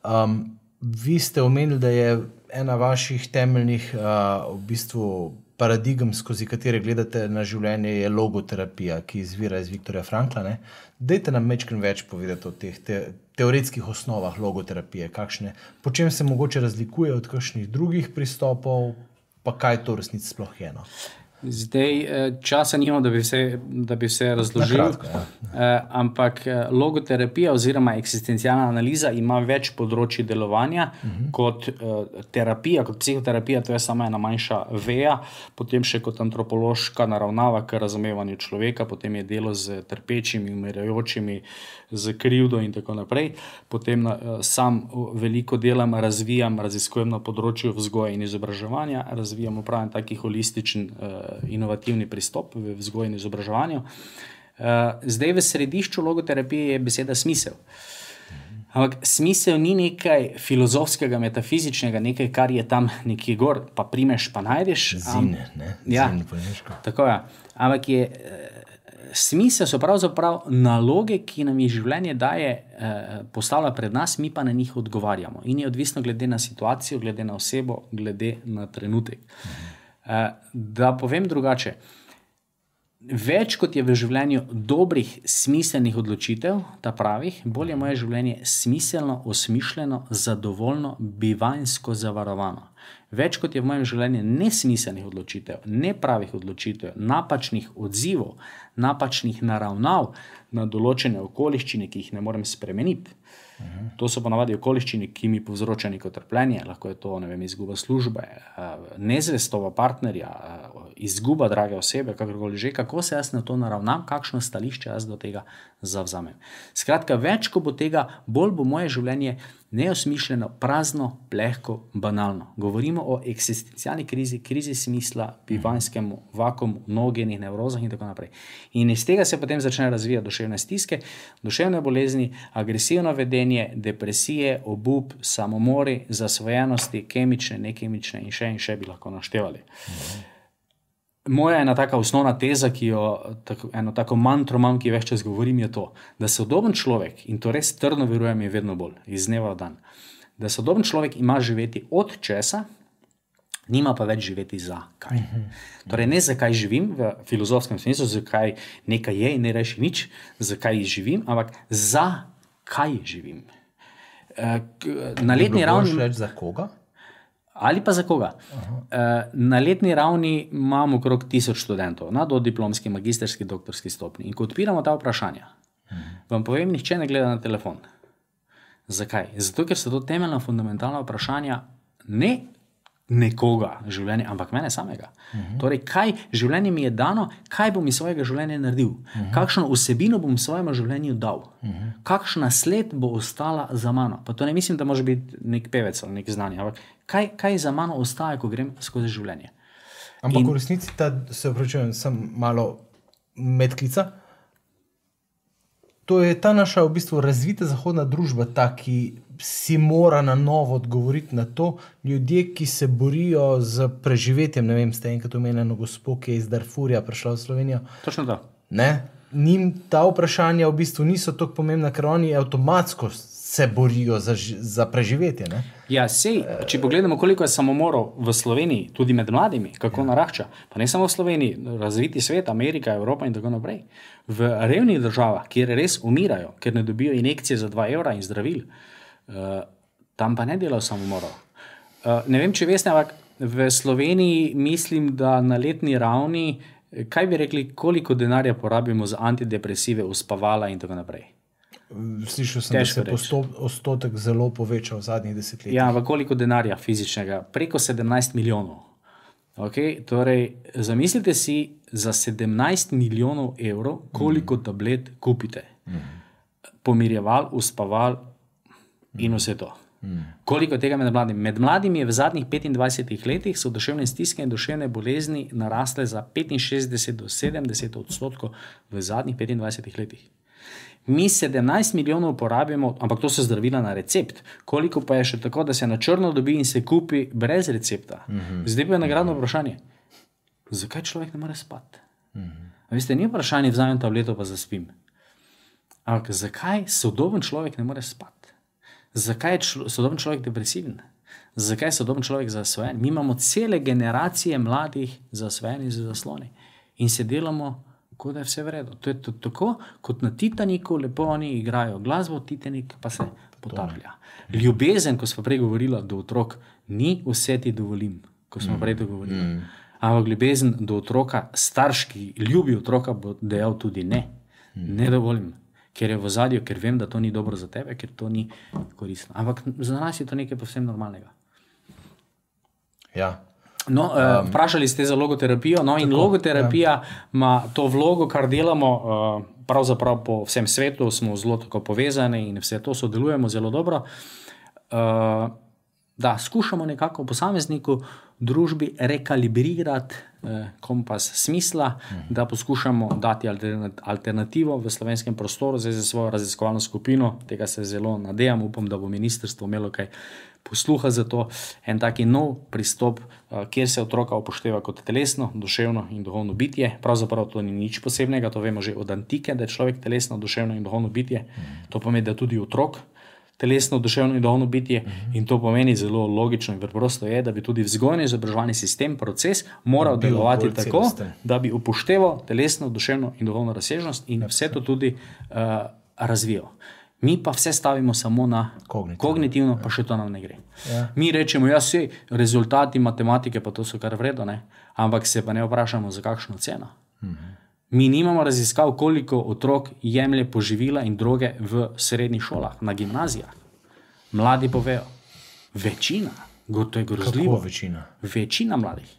Um, vi ste omenili, da je ena vaših temeljnih uh, v bistvu. Paradigem, skozi katere gledate na življenje, je logoterapija, ki izvira iz Viktorja Frankla. Ne? Dajte nam nekaj več povedati o teh te, teoretskih osnovah logoterapije, kakšne, po čem se mogoče razlikuje od kakšnih drugih pristopov, pa kaj to resnici sploh je. No? Zdaj, eh, časa nimamo, da bi vse, da bi vse razložil. Kratko, ja. Eh, ampak eh, logoterapija oziroma eksistencialna analiza ima več področji delovanja uh mhm. -huh. kot terapija, kot psihoterapija, to je samo ena manjša veja, potem še kot antropološka naravnava k razumevanju človeka, potem je delo z trpečimi, umirajočimi, z krivdo in tako naprej. Potem sam veliko delam, razvijam, raziskujem na področju vzgoja in izobraževanja, razvijam upravljanje takih holističnih inovativni pristop v vzgoju in izobraževanju. Eh, zdaj v središču logoterapije je beseda smisel. Ampak smisel ni nekaj filozofskega, metafizičnega, nekaj, kar je tam nekje gor, pa primeš, pa najdeš. Zine, ne, ja, tako je. Ampak je. Eh, smisel so pravzaprav naloge, ki nam jih življenje daje, eh, postavlja pred nas, mi pa na njih odgovarjamo. In je odvisno glede na situacijo, glede na osebo, glede na trenutek. Mhm. Eh, da povem drugače. Več kot je v življenju dobrih, smiselnih odločitev, ta pravih, bolj je moje življenje smiselno, osmišljeno, zadovoljno, bivansko zavarovano. Več kot je v mojem življenju nesmiselnih odločitev, nepravih odločitev, napačnih odzivov, napačnih naravnav na določene okoliščine, ki jih ne morem spremeniti. Uhum. To so ponavadi okoliščine, ki mi povzročajo neko trpljenje, lahko je to vem, izguba službe, eh, nezvestova partnerja, izguba drage osebe, kakorkoli že, kako se jaz na to naravnam, kakšno stališče jaz do tega zavzamem. Skratka, več ko bo tega, bolj bo moje življenje neosmišljeno, prazno, plehko, banalno. Govorimo o eksistencialni krizi, krizi smisla, bivanskem vakumu, mnogenih nevrozah in tako naprej. In iz tega se potem začne razvijati duševne stiske, duševne bolezni, agresivno vedenje, depresije, obup, samomori, zasvojenosti, kemične, nekemične in še in še bi lahko naštevali. Mhm. Moja ena taka osnovna teza, ki jo tako, eno tako mantro imam, ki več čas govorim, je to, da sodoben človek, in to res trdno verujem, je vedno bolj iz dneva v dan, da sodoben človek ima živeti od česa, nima pa več živeti za kaj. Torej, ne zakaj živim v filozofskem smislu, zakaj nekaj je in ne reši nič, zakaj živim, ampak za kaj živim. Eh, na letni ravni. Reči za koga? Ali pa za koga. Uh, na letni ravni imamo okrog tisoč študentov na dodiplomski, magistrski, doktorski stopni. In ko odpiramo ta vprašanja, -huh. vam povem, nihče ne gleda na telefon. Zakaj? Zato, ker so to temeljna, fundamentalna vprašanja, ne nekoga življenja, ampak mene samega. Uh mhm. -huh. Torej, kaj življenje mi je dano, kaj bom iz svojega življenja naredil, uh mhm. -huh. kakšno vsebino bom svojemu življenju dal, uh mhm. -huh. kakšna sled bo ostala za mano. Pa to ne mislim, da može biti nek pevec ali nek znanje, ampak kaj, kaj za mano ostaje, ko grem skozi življenje. Ampak In... v resnici ta, se vprašujem, sem malo medklica. To je ta naša v bistvu razvita zahodna družba, ta, ki si mora na novo odgovoriti na to. Ljudje, ki se borijo z preživetjem, ne vem, ste enkrat omenjeno gospod, ki je iz Darfurja prišel v Slovenijo. Točno to. Njim ta vprašanja v bistvu niso tako pomembna, ker oni avtomatsko se borijo za, za preživetje. Ne? Ja, sej, če pogledamo, koliko je samomorov v Sloveniji, tudi med mladimi, kako ja. narašča, pa ne samo v Sloveniji, razviti svet, Amerika, Evropa in tako naprej. V revnih državah, kjer res umirajo, ker ne dobijo injekcije za 2 evra in zdravil, uh, tam pa ne delajo samomorov. Uh, ne vem, če veste, ampak v Sloveniji mislim, da na letni ravni, kaj bi rekli, koliko denarja porabimo za antidepresive, uspavala in tako naprej. Slišal sem, Težko da se je odstotek zelo povečal v zadnjih desetletjih. Ja, v koliko denarja fizičnega? Preko 17 milijonov. Okay, torej, zamislite si za 17 milijonov evrov, koliko tablet kupite. Pomirjeval, uspaval in vse to. Koliko tega med mladimi? Med mladimi je v zadnjih 25 letih so duševne stiske in duševne bolezni narasle za 65 do 70 odstotkov v zadnjih 25 letih. Mi 17 milijonov porabimo, ampak to so zdravila na recept. Koliko pa je še tako, da se na črno dobi in se kupi brez recepta? Uh -huh. Zdaj pa je nagradno vprašanje. Zakaj človek ne more spati? Uh -huh. Veste, ni vprašanje, vzamem tableto pa zaspim. Ampak zakaj sodoben človek ne more spati? Zakaj je člo, sodoben človek depresiven? Zakaj je sodoben človek zasvojen? Mi imamo cele generacije mladih zasvojenih z zasloni in se delamo kot da je vse v redu. To je to, tako, kot na Titaniku, lepo oni igrajo glasbo, Titanik pa se potaplja. Ljubezen, ko smo prej govorili do otrok, ni vse ti dovolim, ko smo prej to govorili. Mm. Ampak ljubezen do otroka, starš, ki ljubi otroka, bo dejal tudi ne. Mm. Ne dovolim. Ker je v zadju, ker vem, da to ni dobro za tebe, ker to ni koristno. Ampak za nas je to nekaj povsem normalnega. Ja, No, um, vprašali ste za logoterapijo. No, in tako, logoterapija ja. ima to vlogo, kar delamo, uh, pravzaprav po vsem svetu, smo zelo povezani in vse to sodelujemo zelo dobro. Uh, da skušamo nekako posamezniku, družbi rekalibrirati eh, kompas smisla, mm. da poskušamo dati alternativo v slovenskem prostoru, zdaj za svojo raziskovalno skupino. Tega se zelo nadejam, upam, da bo ministrstvo imelo kaj posluha za to, en taki nov pristop, uh, kjer se otroka upošteva kot telesno, duševno in duhovno bitje. Pravzaprav to ni nič posebnega, to vemo že od antike, da je človek telesno, duševno in duhovno bitje. To pomeni, da tudi otrok. Telesno, duševno in duhovno bitje, uh -huh. in to pomeni zelo logično in preprosto, je, da bi tudi vzgojni izobraževalni sistem, proces, moral delovati tako, celosten. da bi upošteval telesno, duševno in duhovno razsežnost in vse to tudi uh, razvijal. Mi pa vse stavimo samo na kognitivno, kognitivno pa še to nam ne gre. Ja. Mi rečemo, da ja, so rezultati matematike, pa to so kar vredno, ampak se pa ne vprašamo, za kakšno ceno. Mhm. Mi nimamo raziskav, koliko otrok jemlje poživila in droge v srednjih šolah, na gimnazijah. Mladi povejo, večina, to je grozljivo. Večina? večina mladih.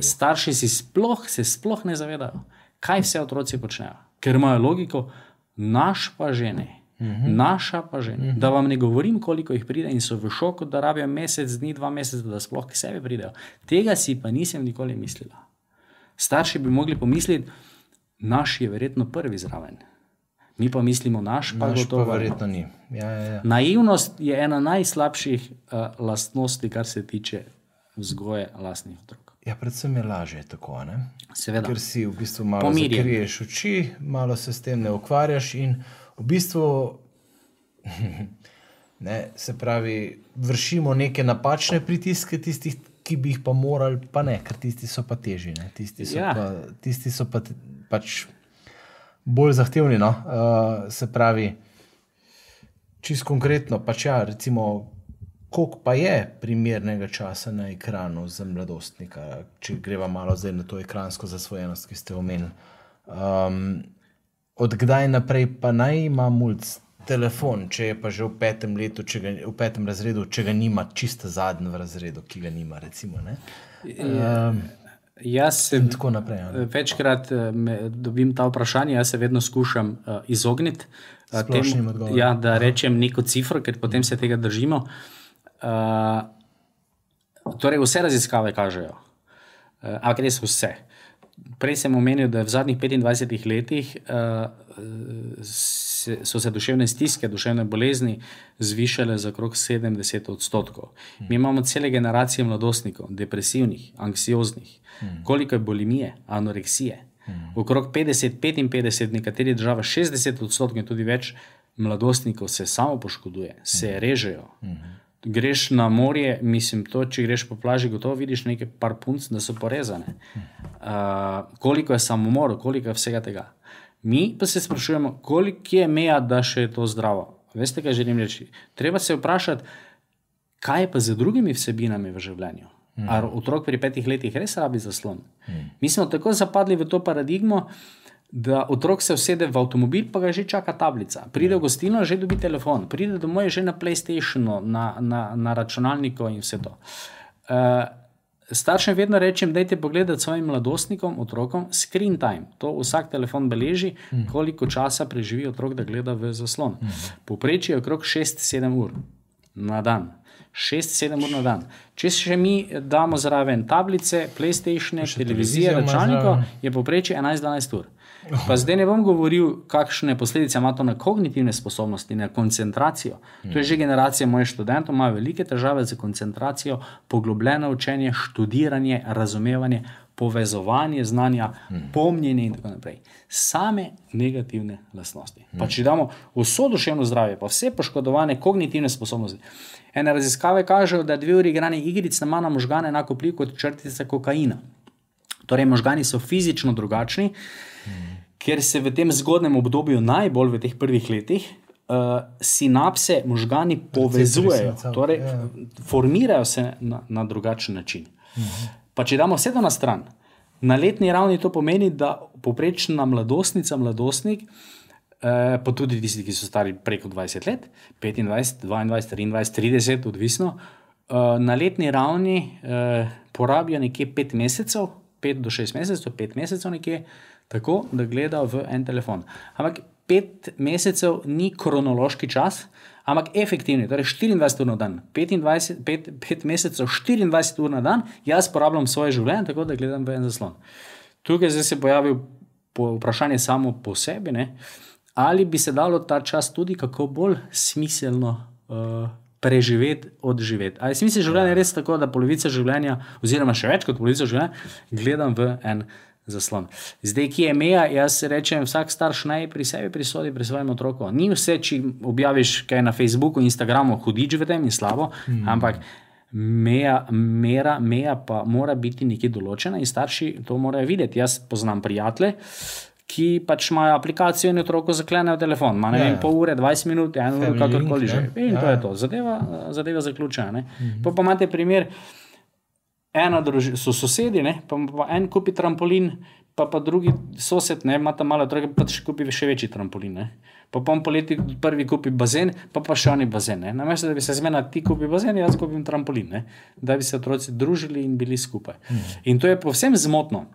Starši si sploh, se sploh ne zavedajo, kaj vse otroci počnejo, ker imajo logiko, naš pa že ne. -hmm. Naša pa že. Mm -hmm. Da vam ne govorim, koliko jih pride in so v šoku, da rabijo mesec, dni, dva meseca, da sploh k sebi pridejo. Tega si pa nisem nikoli mislila. Starši bi mogli pomisliti, naš je verjetno prvi zraven. Mi pa mislimo, naš pa naš gotovo. Pa verjetno ni. Ja, ja, ja. Naivnost je ena najslabših uh, lastnosti, kar se tiče vzgoje lastnih otrok. Ja, predvsem je lažje tako. Ne? Seveda. Ker si v bistvu malo zakriješ oči, malo se s tem ne ukvarjaš in v bistvu ne, se pravi, vršimo neke napačne pritiske, tistih, ki bi jih pa morali, pa ne, ker tisti so pa težji. Tisti so, ja. pa, tisti so pa pač bolj zahtevni. No? Uh, se pravi, čisto konkretno, pač ja, recimo. Koliko pa je primernega časa na ekranu za mladostnika, če greva malo zdaj na to ekransko zasvojenost, ki ste omenili? Um, odkdaj naprej pa naj ima mulj telefon, če je pa že v petem, letu, ga, v petem razredu, če ga nima, čisto zadnji v razredu, ki ga nima. Recimo, um, jaz sem tako naprej. Ja. Večkrat uh, dobim ta vprašanja, jaz se vedno skušam uh, izogniti. Uh, temu, ja, da rečem neko cifro, ker potem se tega držimo. Uh, torej, vse raziskave kažejo, uh, ampak res vse. Uh, Prej sem omenil, da v zadnjih 25 letih uh, se, so se duševne stiske, duševne bolezni zvišale za okrog 70 odstotkov. Mi imamo cele generacije mladostnikov, depresivnih, anksioznih, koliko je bulimije, anoreksije. Okrog 50-55, nekateri države 60 odstotkov in tudi več mladostnikov se samo poškoduje, se režejo greš na morje, mislim, to, če greš po plaži, gotovo vidiš nekaj par punc, da so porezane. Uh, koliko je samomorov, koliko je vsega tega. Mi pa se sprašujemo, koliko je meja, da še je to zdravo. Veste, kaj želim reči? Treba se vprašati, kaj je pa z drugimi vsebinami v življenju. Mm. Ali otrok pri petih letih res rabi zaslon? Mm. Mi smo tako zapadli v to paradigmo, da otrok se usede v avtomobil, pa ga že čaka tablica. Pride v gostilno, že dobi telefon, pride domov, že na PlayStationu, na, na, na računalniku in vse to. Uh, Staršem vedno rečem, da je pogledati svojim mladostnikom, otrokom, screen time. To vsak telefon beleži, koliko časa preživi otrok, da gleda v zaslon. Poprečje je okrog 6-7 ur na dan. 6-7 ur na dan. Če še mi damo zraven tablice, PlayStation, televizije, televizijo zraven. je poprečje 11-12 ur. Pa zdaj ne bom govoril, kakšne posledice ima to na kognitivne sposobnosti, na koncentracijo. To je že generacija mojih študentov, imajo velike težave z koncentracijo, poglobljeno učenje, študiranje, razumevanje, povezovanje znanja, pomnjenje in tako naprej. Same negativne lastnosti. Pa če damo vso duševno zdravje, pa vse poškodovane kognitivne sposobnosti. Ene raziskave kažejo, da dve uri igranja igric nama na možgane enako vpliv kot črtica kokaina. Torej, možgani so fizično drugačni, ker se v tem zgodnem obdobju, najbolj v teh prvih letih, uh, sinapse možgani povezujejo, torej ja. formirajo se na, na drugačen način. Pa če damo vse to na stran, na letni ravni to pomeni, da poprečna mladostnica, mladostnik, eh, pa tudi tisti, ki so stari preko 20 let, 25, 22, 23, 30, odvisno, eh, na letni ravni eh, porabijo nekje 5 mesecev, 5 do 6 mesecev, 5 mesecev nekje, tako da gledajo v en telefon. Ampak 5 mesecev ni kronološki čas, ampak efektivni, torej 24 ur na dan, 25, 5, 5 mesecev, 24 ur na dan, jaz porabljam svoje življenje, tako da gledam v en zaslon. Tukaj se pojavi po- vprašanje samo po sebi, ne? ali bi se dalo ta čas tudi kako bolj smiselno uh, preživeti, odživeti. Ali je smisel življenja res tako, da polovico življenja, oziroma še več kot polovico življenja, gledam v en. Zdaj, ki je meja, jaz rečem, vsak starš naj pri sebi prisodi, pri svojem otroku. Ni vse, če objaviš kaj na Facebooku, Instagramu, hudič v tem in slabo, mm. ampak. Meja, mera, meja pa mora biti nekje določena, in starši to morajo videti. Jaz poznam prijatelje, ki pač imajo aplikacijo in otroku zaklenejo telefon. Ma ne Ja, vem, ja. pol ure, 20 minut, eno uro, Family kakorkoli že. In to Ja, je to, zadeva, zadeva zaključena. Mm -hmm. Pa, pa imate primer, ena družina, so sosedi, ne, pa, pa en kupi trampolin, pa pa drugi sosed, ne, ima tam malo otroke, pa še kupi še večji trampolin. Ne. Pa on poleti prvi kupi bazen, pa pa še oni bazen. ne. Namesto da bi se zmena ti kupi bazen, jaz kupim trampolin, ne. da bi se otroci družili in bili skupaj. In to je povsem zmotno.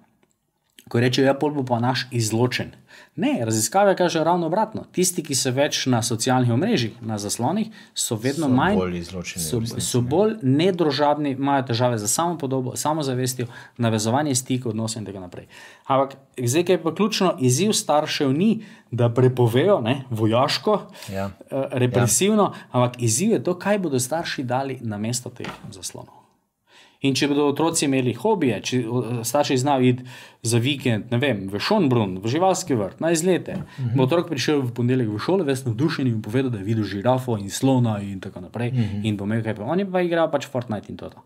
Ko rečejo, ja, pol bo pa naš izločen. Ne, raziskave kažejo ravno obratno. Tisti, ki so več na socialnih omrežjih, na zaslonih, so vedno So manj bolj izločeni, So, resnici, so bolj nedružabni, imajo težave z samopodobo, samozavestjo, navezovanje stikov, odnosov in tako naprej. Ampak zdaj, kaj je pa ključno, izziv staršev ni, da prepovejo ne, vojaško, Ja. eh, represivno, ja. ampak izziv je to, kaj bodo starši dali na mesto teh zaslonov. In če bodo otroci imeli hobije, če starši znajo iti za vikend, ne vem, v Šonbrun, v živalski vrt, na izlete, uh -huh. bo otrok prišel v ponedeljek v šolo, ves navdušen in povedal, da je videl žirafo in slona in tako naprej. Uh -huh. In bo imel kaj, pa oni pa igrajo pač Fortnite in to. to.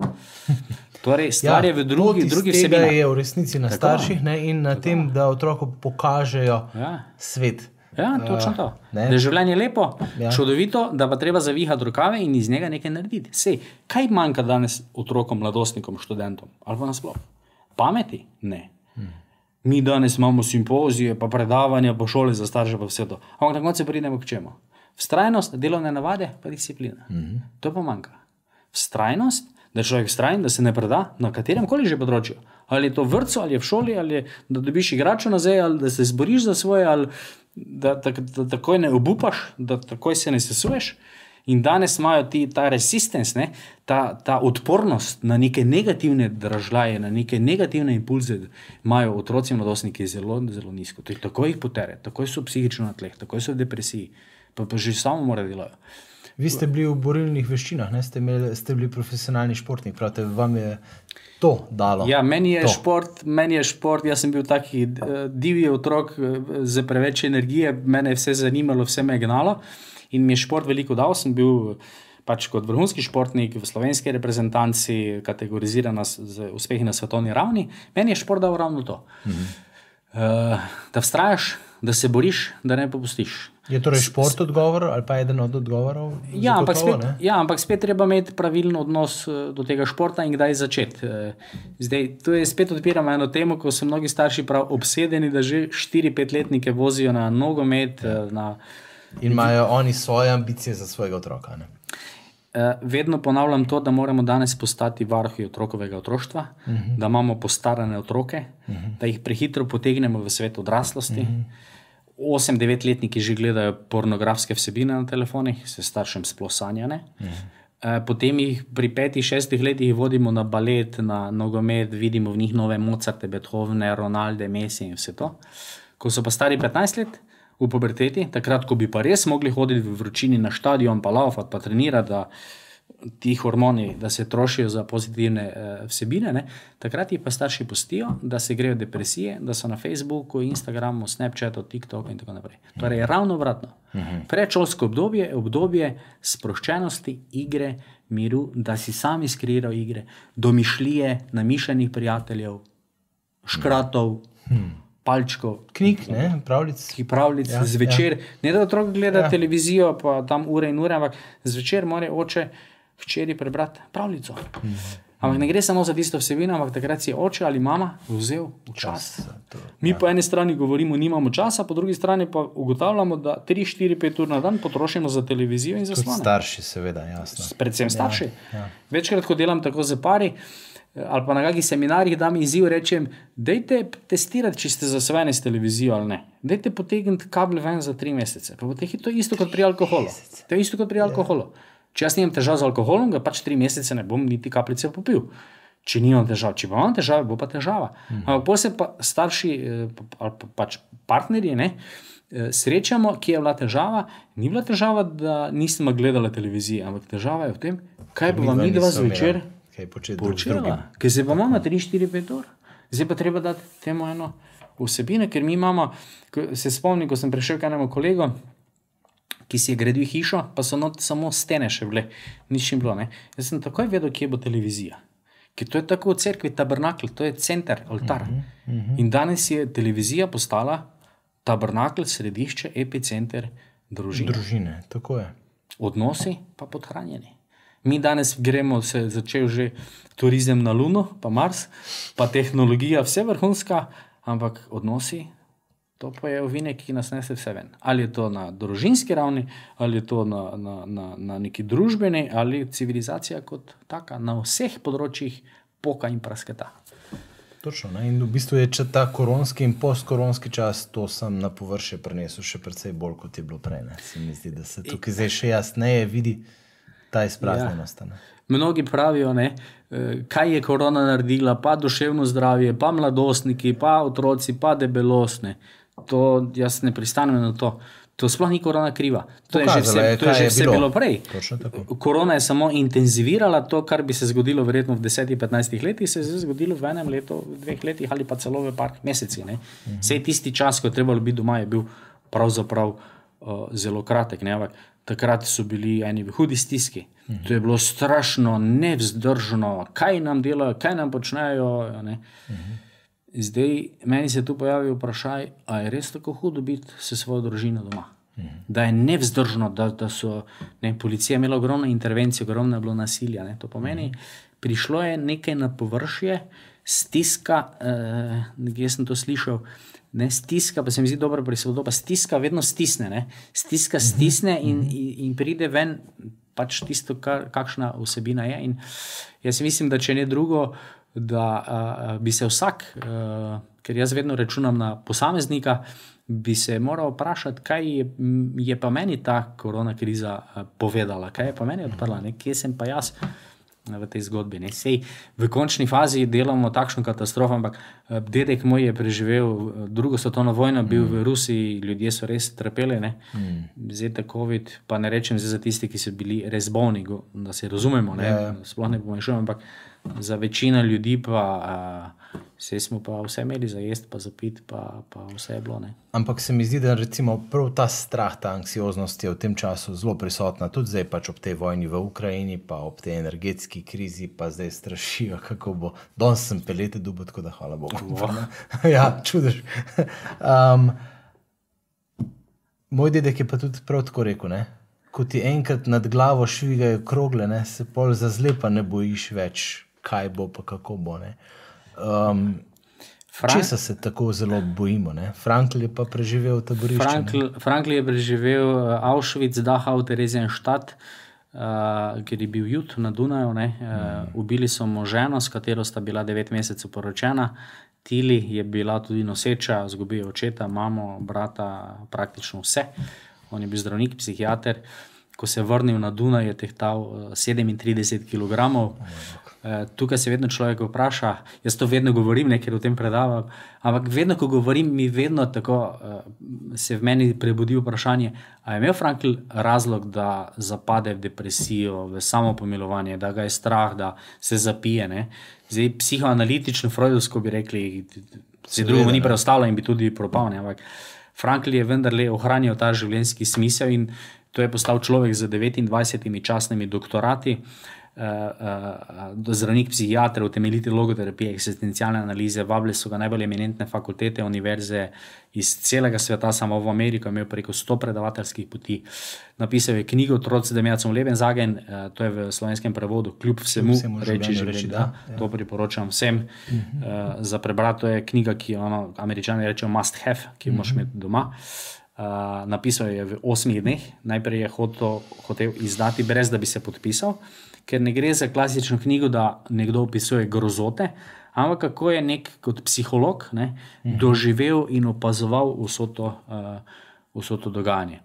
Torej, stvar ja, je v drugi, drugi vsebini. je v resnici na Tako. starših ne, in na tem, da otroku pokažejo Ja. svet. Ja, točno to. ne. Da je življenje lepo, ja. Čudovito, da pa treba zavihati rokave in iz njega nekaj narediti. Sej, kaj manjka danes otrokom, mladostnikom, študentom ali pa nasplošno? Pameti? Ne. Mi danes imamo simpozije, pa predavanja, pa šole za starše, pa vse to. Ampak na koncu pridemo k čemu? Vztrajnost, delovne navade, pa disciplina. Mm -hmm. To pa manjka. Vztrajnost, da je človek vztrajen, da se ne preda na katerem koli že področju. Ali je to v vrtu, ali je v šoli, ali je, da dobiš igračo nazaj, ali da se zboriš za svoje, ali da, da, da takoj ne obupaš, da takoj se ne sesuješ. In danes imajo ti ta resistance, ne, ta, ta odpornost na neke negativne dražljaje, na neke negativne impulze, imajo otroci in mladostniki zelo, zelo nizko. Tako jih potere, tako so psihično na tleh, tako so v depresiji, pa, pa že samo morajo delati. Vi ste bili v borilnih veščinah, ne? ste, imeli, ste bili profesionalni športnik, pravite, vam je to dalo. Ja, meni je to. šport, meni je šport. Jaz sem bil taki uh, divji otrok z preveč energije, mene je vse zanimalo, vse me je gnalo in mi je šport veliko dal. Sem bil pač kot vrhunski športnik v slovenski reprezentanci, kategoriziran z uspehi na svetovni ravni. Meni je šport dal ravno to. Mhm. Uh, da vztrajaš, da se boriš, da ne popustiš. Je torej šport odgovor ali pa eden od odgovorov? Ja ampak, spet, ne? ja, ampak spet treba imeti pravilen odnos eh, do tega športa in kdaj začeti. Eh, Zdaj, tu je spet odpiramo eno temo, ko so mnogi starši prav obsedeni, da že 4-5 letnike vozijo na nogomet. Ja. Na, In imajo oni svoje ambicije za svojega otroka. Ne? Vedno ponavljam to, da moramo danes postati varuhi otrokovega otroštva, uh -huh. da imamo postarane otroke, uh -huh. da jih prehitro potegnemo v svet odraslosti. Uh -huh. 8-9-letniki že gledajo pornografske vsebine na telefonih, se staršem sploh sanjane. Uh -huh. Potem jih pri 5-6 letih vodimo na balet, na nogomet, vidimo v njih nove Mozarte, Beethovne, Ronalde, Messi in vse to. Ko so pa stari 15 let, v puberteti, takrat, ko bi pa res mogli hoditi v vročini na stadion, pa laufati, pa trenirati, da ti hormoni, da se trošijo za pozitivne uh, vsebine, ne? takrat jih pa starši pustijo, da se grejo depresije, da so na Facebooku, Instagramu, Snapchatu, TikToku in tako naprej. Torej, ravno obratno. Predšolsko obdobje je obdobje sproščenosti, igre, miru, da si sami skrijejo igre, domišljije, namišljenih prijateljev, škratov. Hmm palčkov. Knjig, ne, pravljic. Pravljic ja, zvečer. Ja. Ne da otrok gleda ja. televizijo, pa tam ure in ure, ampak zvečer mora oče hčeri prebrati pravljico. Mhm. Ampak ne gre samo za tisto vsebino, ampak takrat si oče ali mama vzel čas. čas to, Mi ja. po eni strani govorimo, nimamo časa, po drugi strani pa ugotavljamo, da 3, 4, 5 ur na dan potrošimo za televizijo in za slabo. Starši, seveda, jasno. Predvsem starši. Ja, ja. Večkrat, ko delam tako za pari, ali pa na kakšnih seminarjih, da mi izziv rečem, dajte testirati, če ste zasvojeni s televizijo ali ne. Dajte potegniti kabel ven za tri mesece. Pa je to isto kot pri alkoholu. To je isto kot pri ja. Če jaz nimam težav z alkoholom, ga pač tri mesece ne bom niti kapljice popil. Če nimam težav, če pa imam težave, bo pa težava. Mhm. Ampak posebej pa starši eh, ali pa pač partnerji. Ne, eh, Srečamo, kje je bila težava. Ni bila težava, da nismo gledali televizije, ampak težava je v tem, kaj bo vam zvečer. Ja početi počela. Ker se pa imamo 3, 4, 5 ur, zdaj pa treba dati temu eno vsebino, ker mi imamo, se spomnim, ko sem prišel k enemu kolegu. Ki si je gradil hišo, pa so not samo stene še bile, nič ni bilo. Ne? Jaz sem takoj vedel, kje bo televizija. Ker to je tako v cerkvi, tabernakl, to je center, oltar. Uh -huh, uh -huh. In danes je televizija postala tabernakl, središče, epicenter družine. Družine, tako je. Odnosi pa podhranjeni. Mi danes gremo, se je začel že turizem na Luno, pa Mars, pa tehnologija, vse vrhunska, ampak odnosi, to pa je ovinek, ki nas nese vse ven. Ali je to na družinski ravni, ali je to na, na, na, na neki družbeni, ali civilizacija kot taka, na vseh področjih poka in prasketa. Točno, ne? in v bistvu je ta koronski in postkoronski čas, to sem na površje prenesel še precej bolj, kot je bilo prej. Ne? Se mi zdi, da se tukaj zdaj še jasneje vidi ta izpraznjenost. Ja. Mnogi pravijo, ne, eh, kaj je korona naredila, pa duševno zdravje, pa mladostniki, pa otroci, pa debelostne. To jaz ne pristanem na to. To sploh ni korona kriva. To Pokazala je že vse, je, to je že vse bilo. bilo prej. Korona je samo intenzivirala to, kar bi se zgodilo verjetno v 10-15 letih, se je zgodilo v enem letu, v dveh letih ali pa celo v par mesecih. Uh -huh. Vse tisti čas, ko je trebalo biti doma, je bil pravzaprav uh, zelo kratek. Ne? takrat so bili eni v hudi stiski. Mhm. To je bilo strašno, nevzdržno, kaj nam delajo, kaj nam počnejo. Mhm. Zdaj, meni se tu pojavi vprašanje, ali je res tako hudo biti s svojo družino doma. Mhm. Da je nevzdržno, da, da so ne, policija imela ogromno intervencij, ogromno je bilo nasilja. Ne. To pomeni, prišlo je nekaj na površje, stiska, eh, jaz sem to slišal, Ne, stiska, pa se mi zdi dobro prisotno, stiska vedno stisne. Ne. Stiska stisne in, in, in pride ven pač tisto, kar, kakšna vsebina je. In jaz mislim, da če ne drugo, da a, bi se vsak, a, ker jaz vedno računam na posameznika, bi se moral vprašati, kaj je, je pa meni ta korona kriza povedala, kaj je pa meni odprla, ne, kje sem pa jaz v tej zgodbi. Sej, v končni fazi delamo takšno katastrofo, ampak dedek moj je preživel drugo svetovno vojno, bil mm. v Rusiji, ljudje so res trpeli. Mm. Zdaj je COVID, pa ne rečem za tiste, ki so bili res bolni, da se razumemo, ne? Ja, ja. sploh ne šli, ampak za večino ljudi pa. A, Vse smo pa vse imeli za jesti, pa za pit, pa, pa vse je bilo. Ne. Ampak se mi zdi, da recimo prav ta strah, ta anksioznost je v tem času zelo prisotna, tudi zdaj pač ob tej vojni v Ukrajini, pa ob tej energetski krizi, pa zdaj strašijo, kako bo. Danes sem pelete dubo, tako da hvala Bogu. ja, čudež. um, moj dedek je pa tudi prav tako rekel, ne? ko ti enkrat nad glavo švigajo krogle, ne? se pol za zlepa ne bojiš več, kaj bo pa kako bo. Ne? Um, Če se tako zelo bojimo, ne? Frankl je pa preživel taborišče. Frankl, Frankl je preživel uh, Auschwitz, Dachau, Terezijan štat. uh, ker je bil jut na Dunaju. Uh, ubili so mu ženo, s katero sta bila devet mesecev poročena. Tili je bila tudi noseča, izgubila očeta, mamo, brata, praktično vse. On je bil zdravnik, psihiater. Ko se je vrnil na Dunaj, je tehtal uh, 37 kg. Uh, tukaj se vedno človek vpraša, jaz to vedno govorim, ne, ker o tem predavam. Ampak vedno, ko govorim, mi vedno tako uh, se v meni prebudi vprašanje, ali je imel Frankl razlog, da zapade v depresijo, v samopomilovanje, da ga je strah, da se zapije. Ne. Zdaj, psihoanalitično, freudovsko bi rekli, se drugo ni preostalo in bi tudi propal. Ne. Ampak Frankl je vendarle ohranil ta življenjski smisel in to je postal človek z 29 časnimi doktorati. Uh, zdravnik, psihiater, utemeljitelj logoterapije, eksistencialne analize, vabili so ga najbolj eminentne fakultete, univerze iz celega sveta, samo v Ameriki, imel preko 100 predavateljskih poti. Napisal je knjigo Troc Demjacom Leben Zagen, uh, to je v slovenskem prevodu, kljub vsemu, vsemu reči že reči da. da, ja. To priporočam vsem uh -huh. uh, za prebrati. To je knjiga, ki jo ono, američani rečejo must have, ki jo uh -huh. moš imeti doma. Uh, napisal je v osmih dneh, najprej je hotel, hotel izdati, brez da bi se podpisal, ker ne gre za klasično knjigo, da nekdo opisuje grozote, ampak kako je nek kot psiholog ne, -huh. doživel in opazoval vso to, uh, vso to dogajanje.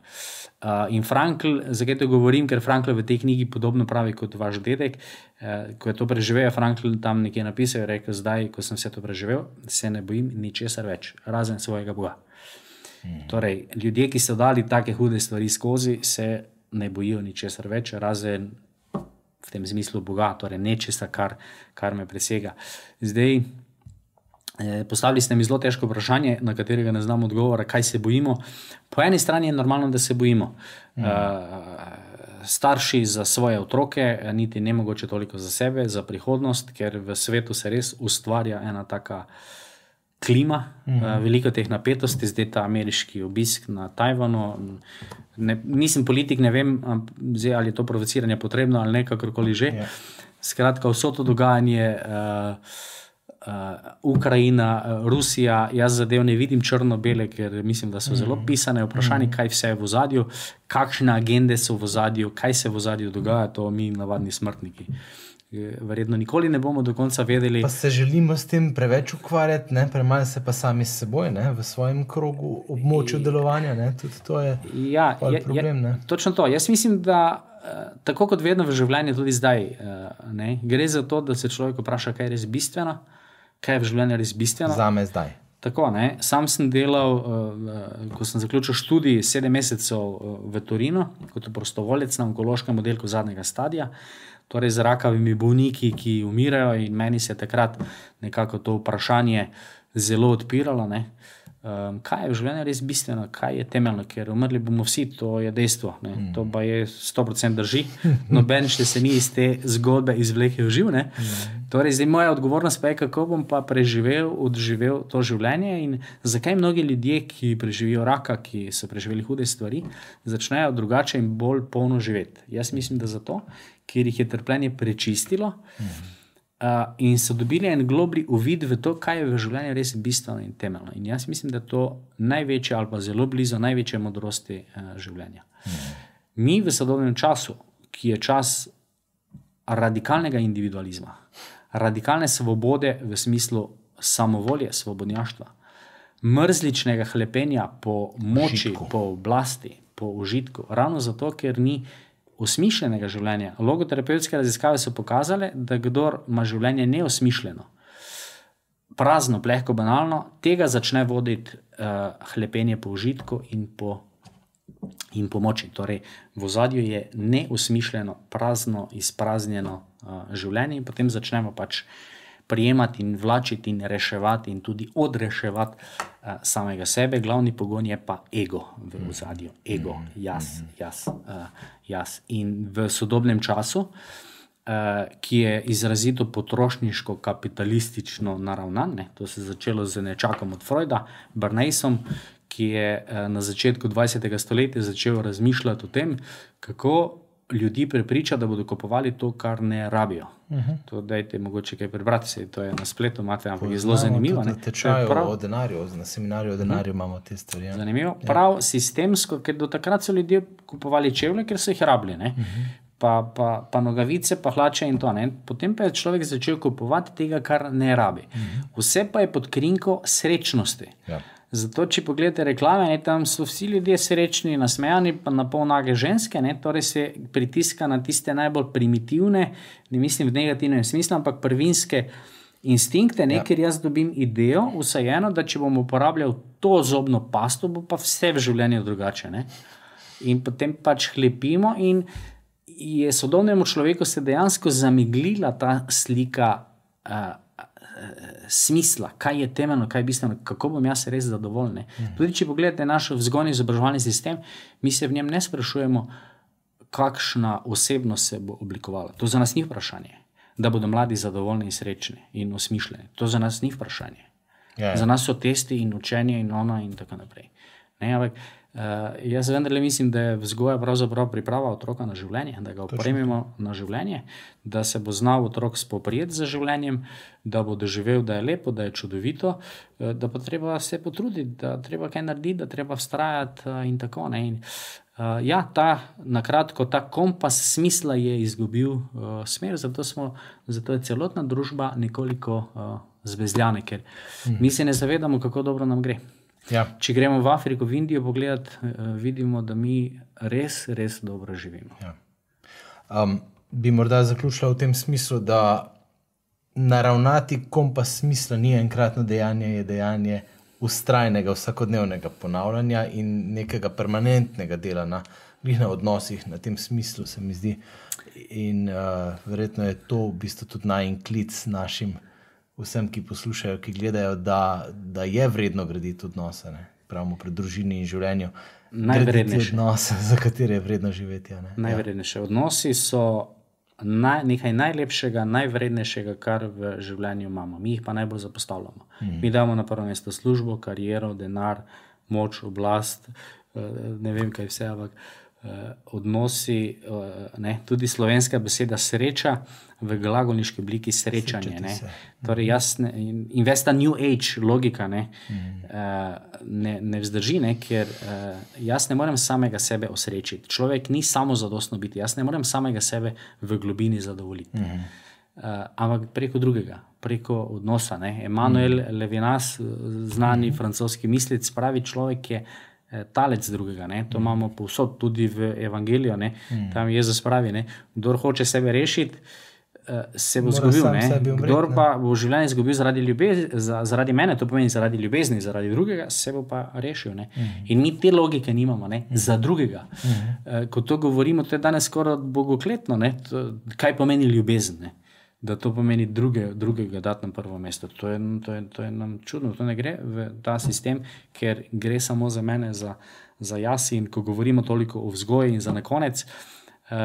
Uh, in Frankl, zakaj to govorim, ker Frankl v tej knjigi podobno pravi kot vaš dedek. Uh, ko je to preživel, je Frankl tam nekje napisal: rekel, Zdaj, ko sem vse to preživel, se ne bojim ničesar več, razen svojega Boga. Torej, ljudje, ki so dali take hude stvari skozi, se ne bojijo ničesar več, razen v tem smislu Boga, torej nečesa, kar, kar me presega. Zdaj, eh, postavili ste mi zelo težko vprašanje, na katerega ne znam odgovora, kaj se bojimo. Po eni strani je normalno, da se bojimo. Mm. Uh, starši za svoje otroke, niti ne mogoče toliko za sebe, za prihodnost, ker v svetu se res ustvarja ena taka klima, mm -hmm. uh, veliko teh napetosti, zdaj ta ameriški obisk na Tajvanu. Ne, nisem politik, ne vem, zdaj, ali je to provociranje potrebno ali ne, kakorkoli že. Yeah. Skratka, vso to dogajanje, uh, uh, Ukrajina, uh, Rusija, jaz zadev ne vidim črno-bele, ker mislim, da so zelo pisane. Vprašanje, -hmm. kaj vse je v zadju, kakšne agende so v zadju, kaj se v zadju dogaja, to mi, navadni smrtniki. Verjetno nikoli ne bomo do konca vedeli. Pa se želimo s tem preveč ukvarjati, ne? premalo se pa sami s seboj, ne? v svojem krogu, območju delovanja. Ne? Tudi to je ja, je, problem. Je, točno to. Jaz mislim, da tako kot vedno v življenju, tudi zdaj, ne? gre za to, da se človek vpraša, kaj je res bistveno, kaj je v življenju res bistveno. Za me zdaj. Tako, ne? Sam sem delal, uh, ko sem zaključil študij, sedem mesecev uh, v Torinu kot prostovoljec na onkološkem oddelku zadnjega stadija, torej z rakavimi bolniki, ki umirajo, in meni se je takrat nekako to vprašanje zelo odpiralo. Um, kaj je v življenju res bistveno, kaj je temeljno, ker umrli bomo vsi, to je dejstvo. Mm. To pa je 100% drži. Noben še se ni iz te zgodbe izvlekel živ. Mm. Torej, zdaj moja odgovornost pa je, kako bom pa preživel, odživel to življenje in zakaj mnogi ljudje, ki preživijo raka, ki so preživeli hude stvari, začnejo drugače in bolj polno živeti. Jaz mislim, da zato, ker jih je trpljenje prečistilo. Mm. Uh, in so dobili en globli uvid v to, kaj je v življenju res bistveno in temeljno. In jaz mislim, da je to največje ali pa zelo blizu največje modrosti uh, življenja. Mm. Mi v sodobnem času, ki je čas radikalnega individualizma, radikalne svobode v smislu samovolje, svobodnjaštva, mrzličnega hlepenja po moči, užitku. po oblasti, po užitku, ravno zato, ker ni osmišljenega življenja. Logoterapeutske raziskave so pokazale, da kdo ima življenje neosmišljeno, prazno, plehko, banalno, tega začne voditi uh, hlepenje po užitku in po, in po moči. Torej, v zadju je neosmišljeno, prazno, izpraznjeno uh, življenje in potem začnemo pač. Prijemati in vlačiti, in reševati, in tudi odreševati uh, samega sebe, glavni pogon je pa ego v zadju, ego, jaz, jaz. Uh, jaz. In v sodobnem času, uh, ki je izrazito potrošniško, kapitalistično naravnan, ne, to se je začelo z nečakom od Freuda, Brnejsom, ki je na začetku 20. stoletja začel razmišljati o tem, kako. Ljudi prepriča, da bodo kupovali to, kar ne rabijo. Uh -huh. To, dajte, mogoče kaj prebrati, se to je na spletu, imate, ampak je zelo zanimivo. Na tečaju prav, o denarju, na seminarju o denarju uh -huh. imamo te stvari. Ja. Zanimivo. Ja. Prav sistemsko, ker do takrat so ljudje kupovali čevlje, ker so jih rabili. Uh -huh. pa, pa, pa nogavice, pa hlače in to. Ne? Potem pa je človek začel kupovati tega, kar ne rabi. Vse pa je pod krinko srečnosti. Ja. Zato, če pogledate reklame, ne, tam so vsi ljudje srečni, nasmejani, pa na pol nage ženske, ne, torej se pritiska na tiste najbolj primitivne, ne mislim v negativnem smislu, ampak prvinske instinkte, ne, ja. ker jaz dobim idejo, vseeno, da če bom uporabljal to zobno pasto, bo pa vse v življenju drugače. Ne. In potem pač hlepimo, in je sodobnemu človeku se dejansko zamiglila ta slika. Uh, smisla, kaj je temeljno, kaj je bistveno, kako bom jaz res zadovoljen. Mhm. Tudi če pogledate naš vzgojni izobraževalni sistem, mi se v njem ne sprašujemo, kakšna osebnost se bo oblikovala. To za nas ni vprašanje, da bodo mladi zadovoljni in srečni in osmišljeni. To za nas ni vprašanje. Ja, ja. Za nas so testi in učenje in ono in tako naprej. Ne, ampak, Uh, jaz vendarle mislim, da je vzgoja pravzaprav priprava otroka na življenje, da ga opremimo na življenje, da se bo znal otrok spoprijeti z življenjem, da bo doživel, da je lepo, da je čudovito, uh, da pa treba se potruditi, da treba kaj narediti, da treba vztrajati uh, in tako naprej. Uh, ja, ta, na kratko, ta kompas smisla je izgubil uh, smer, zato, smo, zato je celotna družba nekoliko uh, zvezljana, ker mhm. mi se ne zavedamo, kako dobro nam gre. Ja. Če gremo v Afriko, v Indijo, pogledati, uh, vidimo, da mi res, res dobro živimo. Ja. Um, bi morda zaključila v tem smislu, da naravnati kompas smisla ni enkratno dejanje, je dejanje ustrajnega, vsakodnevnega ponavljanja in nekega permanentnega dela na, na odnosih, na tem smislu, se mi zdi. In uh, verjetno je to v bistvu tudi najinklic našim vsem, ki poslušajo, ki gledajo, da, da je vredno graditi odnose, ne? pravimo pri družini in življenju. Najvrednejše odnose, za katere je vredno živeti. Ja. Najvrednejše ja. odnosi so naj, nekaj najlepšega, najvrednejšega, kar v življenju imamo. Mi jih pa najbolj zapostavljamo. Hmm. Mi damo na prvo mesto službo, kariero, denar, moč, oblast, eh, ne vem kaj vse, ampak. Uh, odnosi, uh, ne, tudi slovenska beseda sreča v glagolniški obliki srečanje. Ne. Torej, jasne, investa New Age logika ne, mm. uh, ne, ne vzdrži, ne, ker uh, jaz ne morem samega sebe osrečiti. Človek ni samo zadostno biti, jaz ne morem samega sebe v globini zadovoljiti. Mm. Uh, ampak preko drugega, preko odnosa. Ne. Emanuel mm. Levinas, znani mm. francoski mislec, pravi človek je. Eh, talec drugega. Ne? To mm. imamo povsod, tudi v Evangeliju. Mm. Tam Jezus pravi: Kdo hoče sebe rešiti, eh, se bo zgubil. Kdo pa bo življenje izgubil zaradi, zaradi mene, to pomeni zaradi ljubezni, zaradi drugega, se bo pa rešil. Mm. In mi te logike nimamo ne? mm. za drugega. Mm. Ko to govorimo, to je danes skoraj bogokletno, to, kaj pomeni ljubezen. Ne? Da to pomeni druge, drugega, da na prvo mesto. To je, to, je, to je nam čudno, to ne gre v ta sistem, ker gre samo za mene, za, za jaz. In ko govorimo toliko o vzgoji in za na konec. Uh,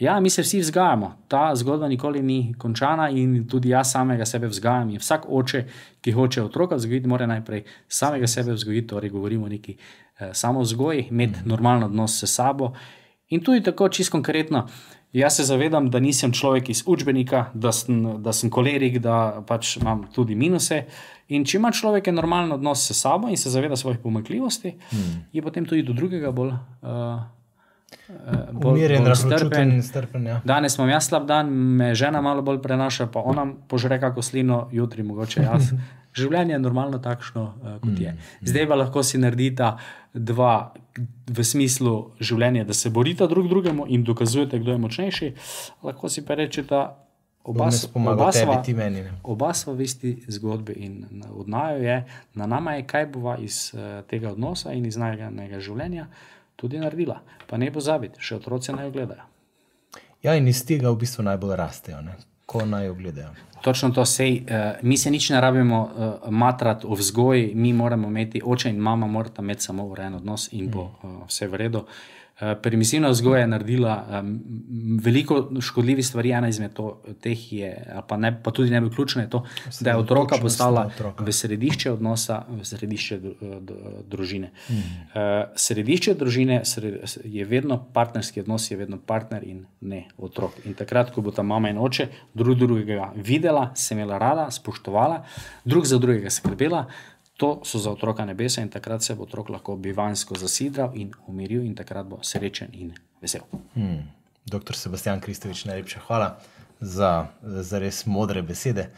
ja, mi se vsi vzgajamo, ta zgodba nikoli ni končana, in tudi jaz samega sebe vzgajam. In vsak oče, ki hoče otroka vzgojiti, mora najprej samega sebe vzgojiti, torej govorimo o neki uh, samozgoji, imeti mm. normalen odnos s sabo. In tudi tako, čisto konkretno, uh, Jaz se zavedam, da nisem človek iz učbenika, da sem, da sem kolerik, da pač imam tudi minuse. In če ima človek normalen odnos s sabo in se zaveda svojih pomakljivosti, hmm. je potem tudi do drugega bolj. Uh, Umirjen, strpen. strpen ja. Danes imam jaz slab dan, me žena malo bolj prenaša, pa ona požre kako slino, jutri mogoče jaz. Življenje je normalno takšno, uh, kot je. Hmm. Zdaj pa lahko si naredita dva v smislu življenja, da se borita drug drugemu in dokazujete, kdo je močnejši. Lahko si pa rečete, oba smo v isti zgodbi in odnajo je, na nama je, kaj bova iz uh, tega odnosa in iz najnega življenja tudi naredila. Pa ne pozabiti, še otroci naj gledajo. Ja, in iz tega v bistvu najbolj rastejo, ne? Ko naj gledajo. Točno to sej, uh, mi se nič ne rabimo uh, matrati o vzgoji, mi moramo imeti oče in mama, morata imeti samo urejen odnos in bo uh, vse v redu. Uh, permisivna vzgoja je naredila um, veliko škodljivih stvari, ena izmed to, teh je, pa, ne, pa tudi najbolj ključna je to, da je otroka postala v središče odnosa, v središče družine. Mm. Uh, središče družine je vedno partnerski odnos, je vedno partner in ne otrok. In takrat, ko bo ta mama in oče drug drugega videla, se imela rada, spoštovala, drug za drugega skrbela. To so za otroka nebesa in takrat se bo otrok lahko bivansko zasidral in umiril in takrat bo srečen in vesel. Hmm. Dr. Sebastian Kristovič, najlepša hvala za, za res modre besede.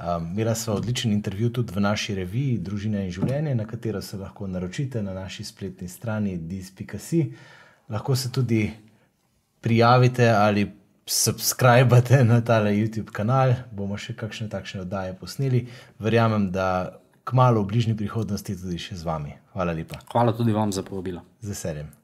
Um, imela sva odličen intervju tudi v naši reviji Družina in življenje, na katero se lahko naročite na naši spletni strani dis.si. Lahko se tudi prijavite ali subskrbite na tale YouTube kanal, bomo še kakšne takšne oddaje posneli. Verjamem, da kmalo v bližnji prihodnosti tudi še z vami. Hvala lepa. Hvala tudi vam za povabilo. Z veseljem.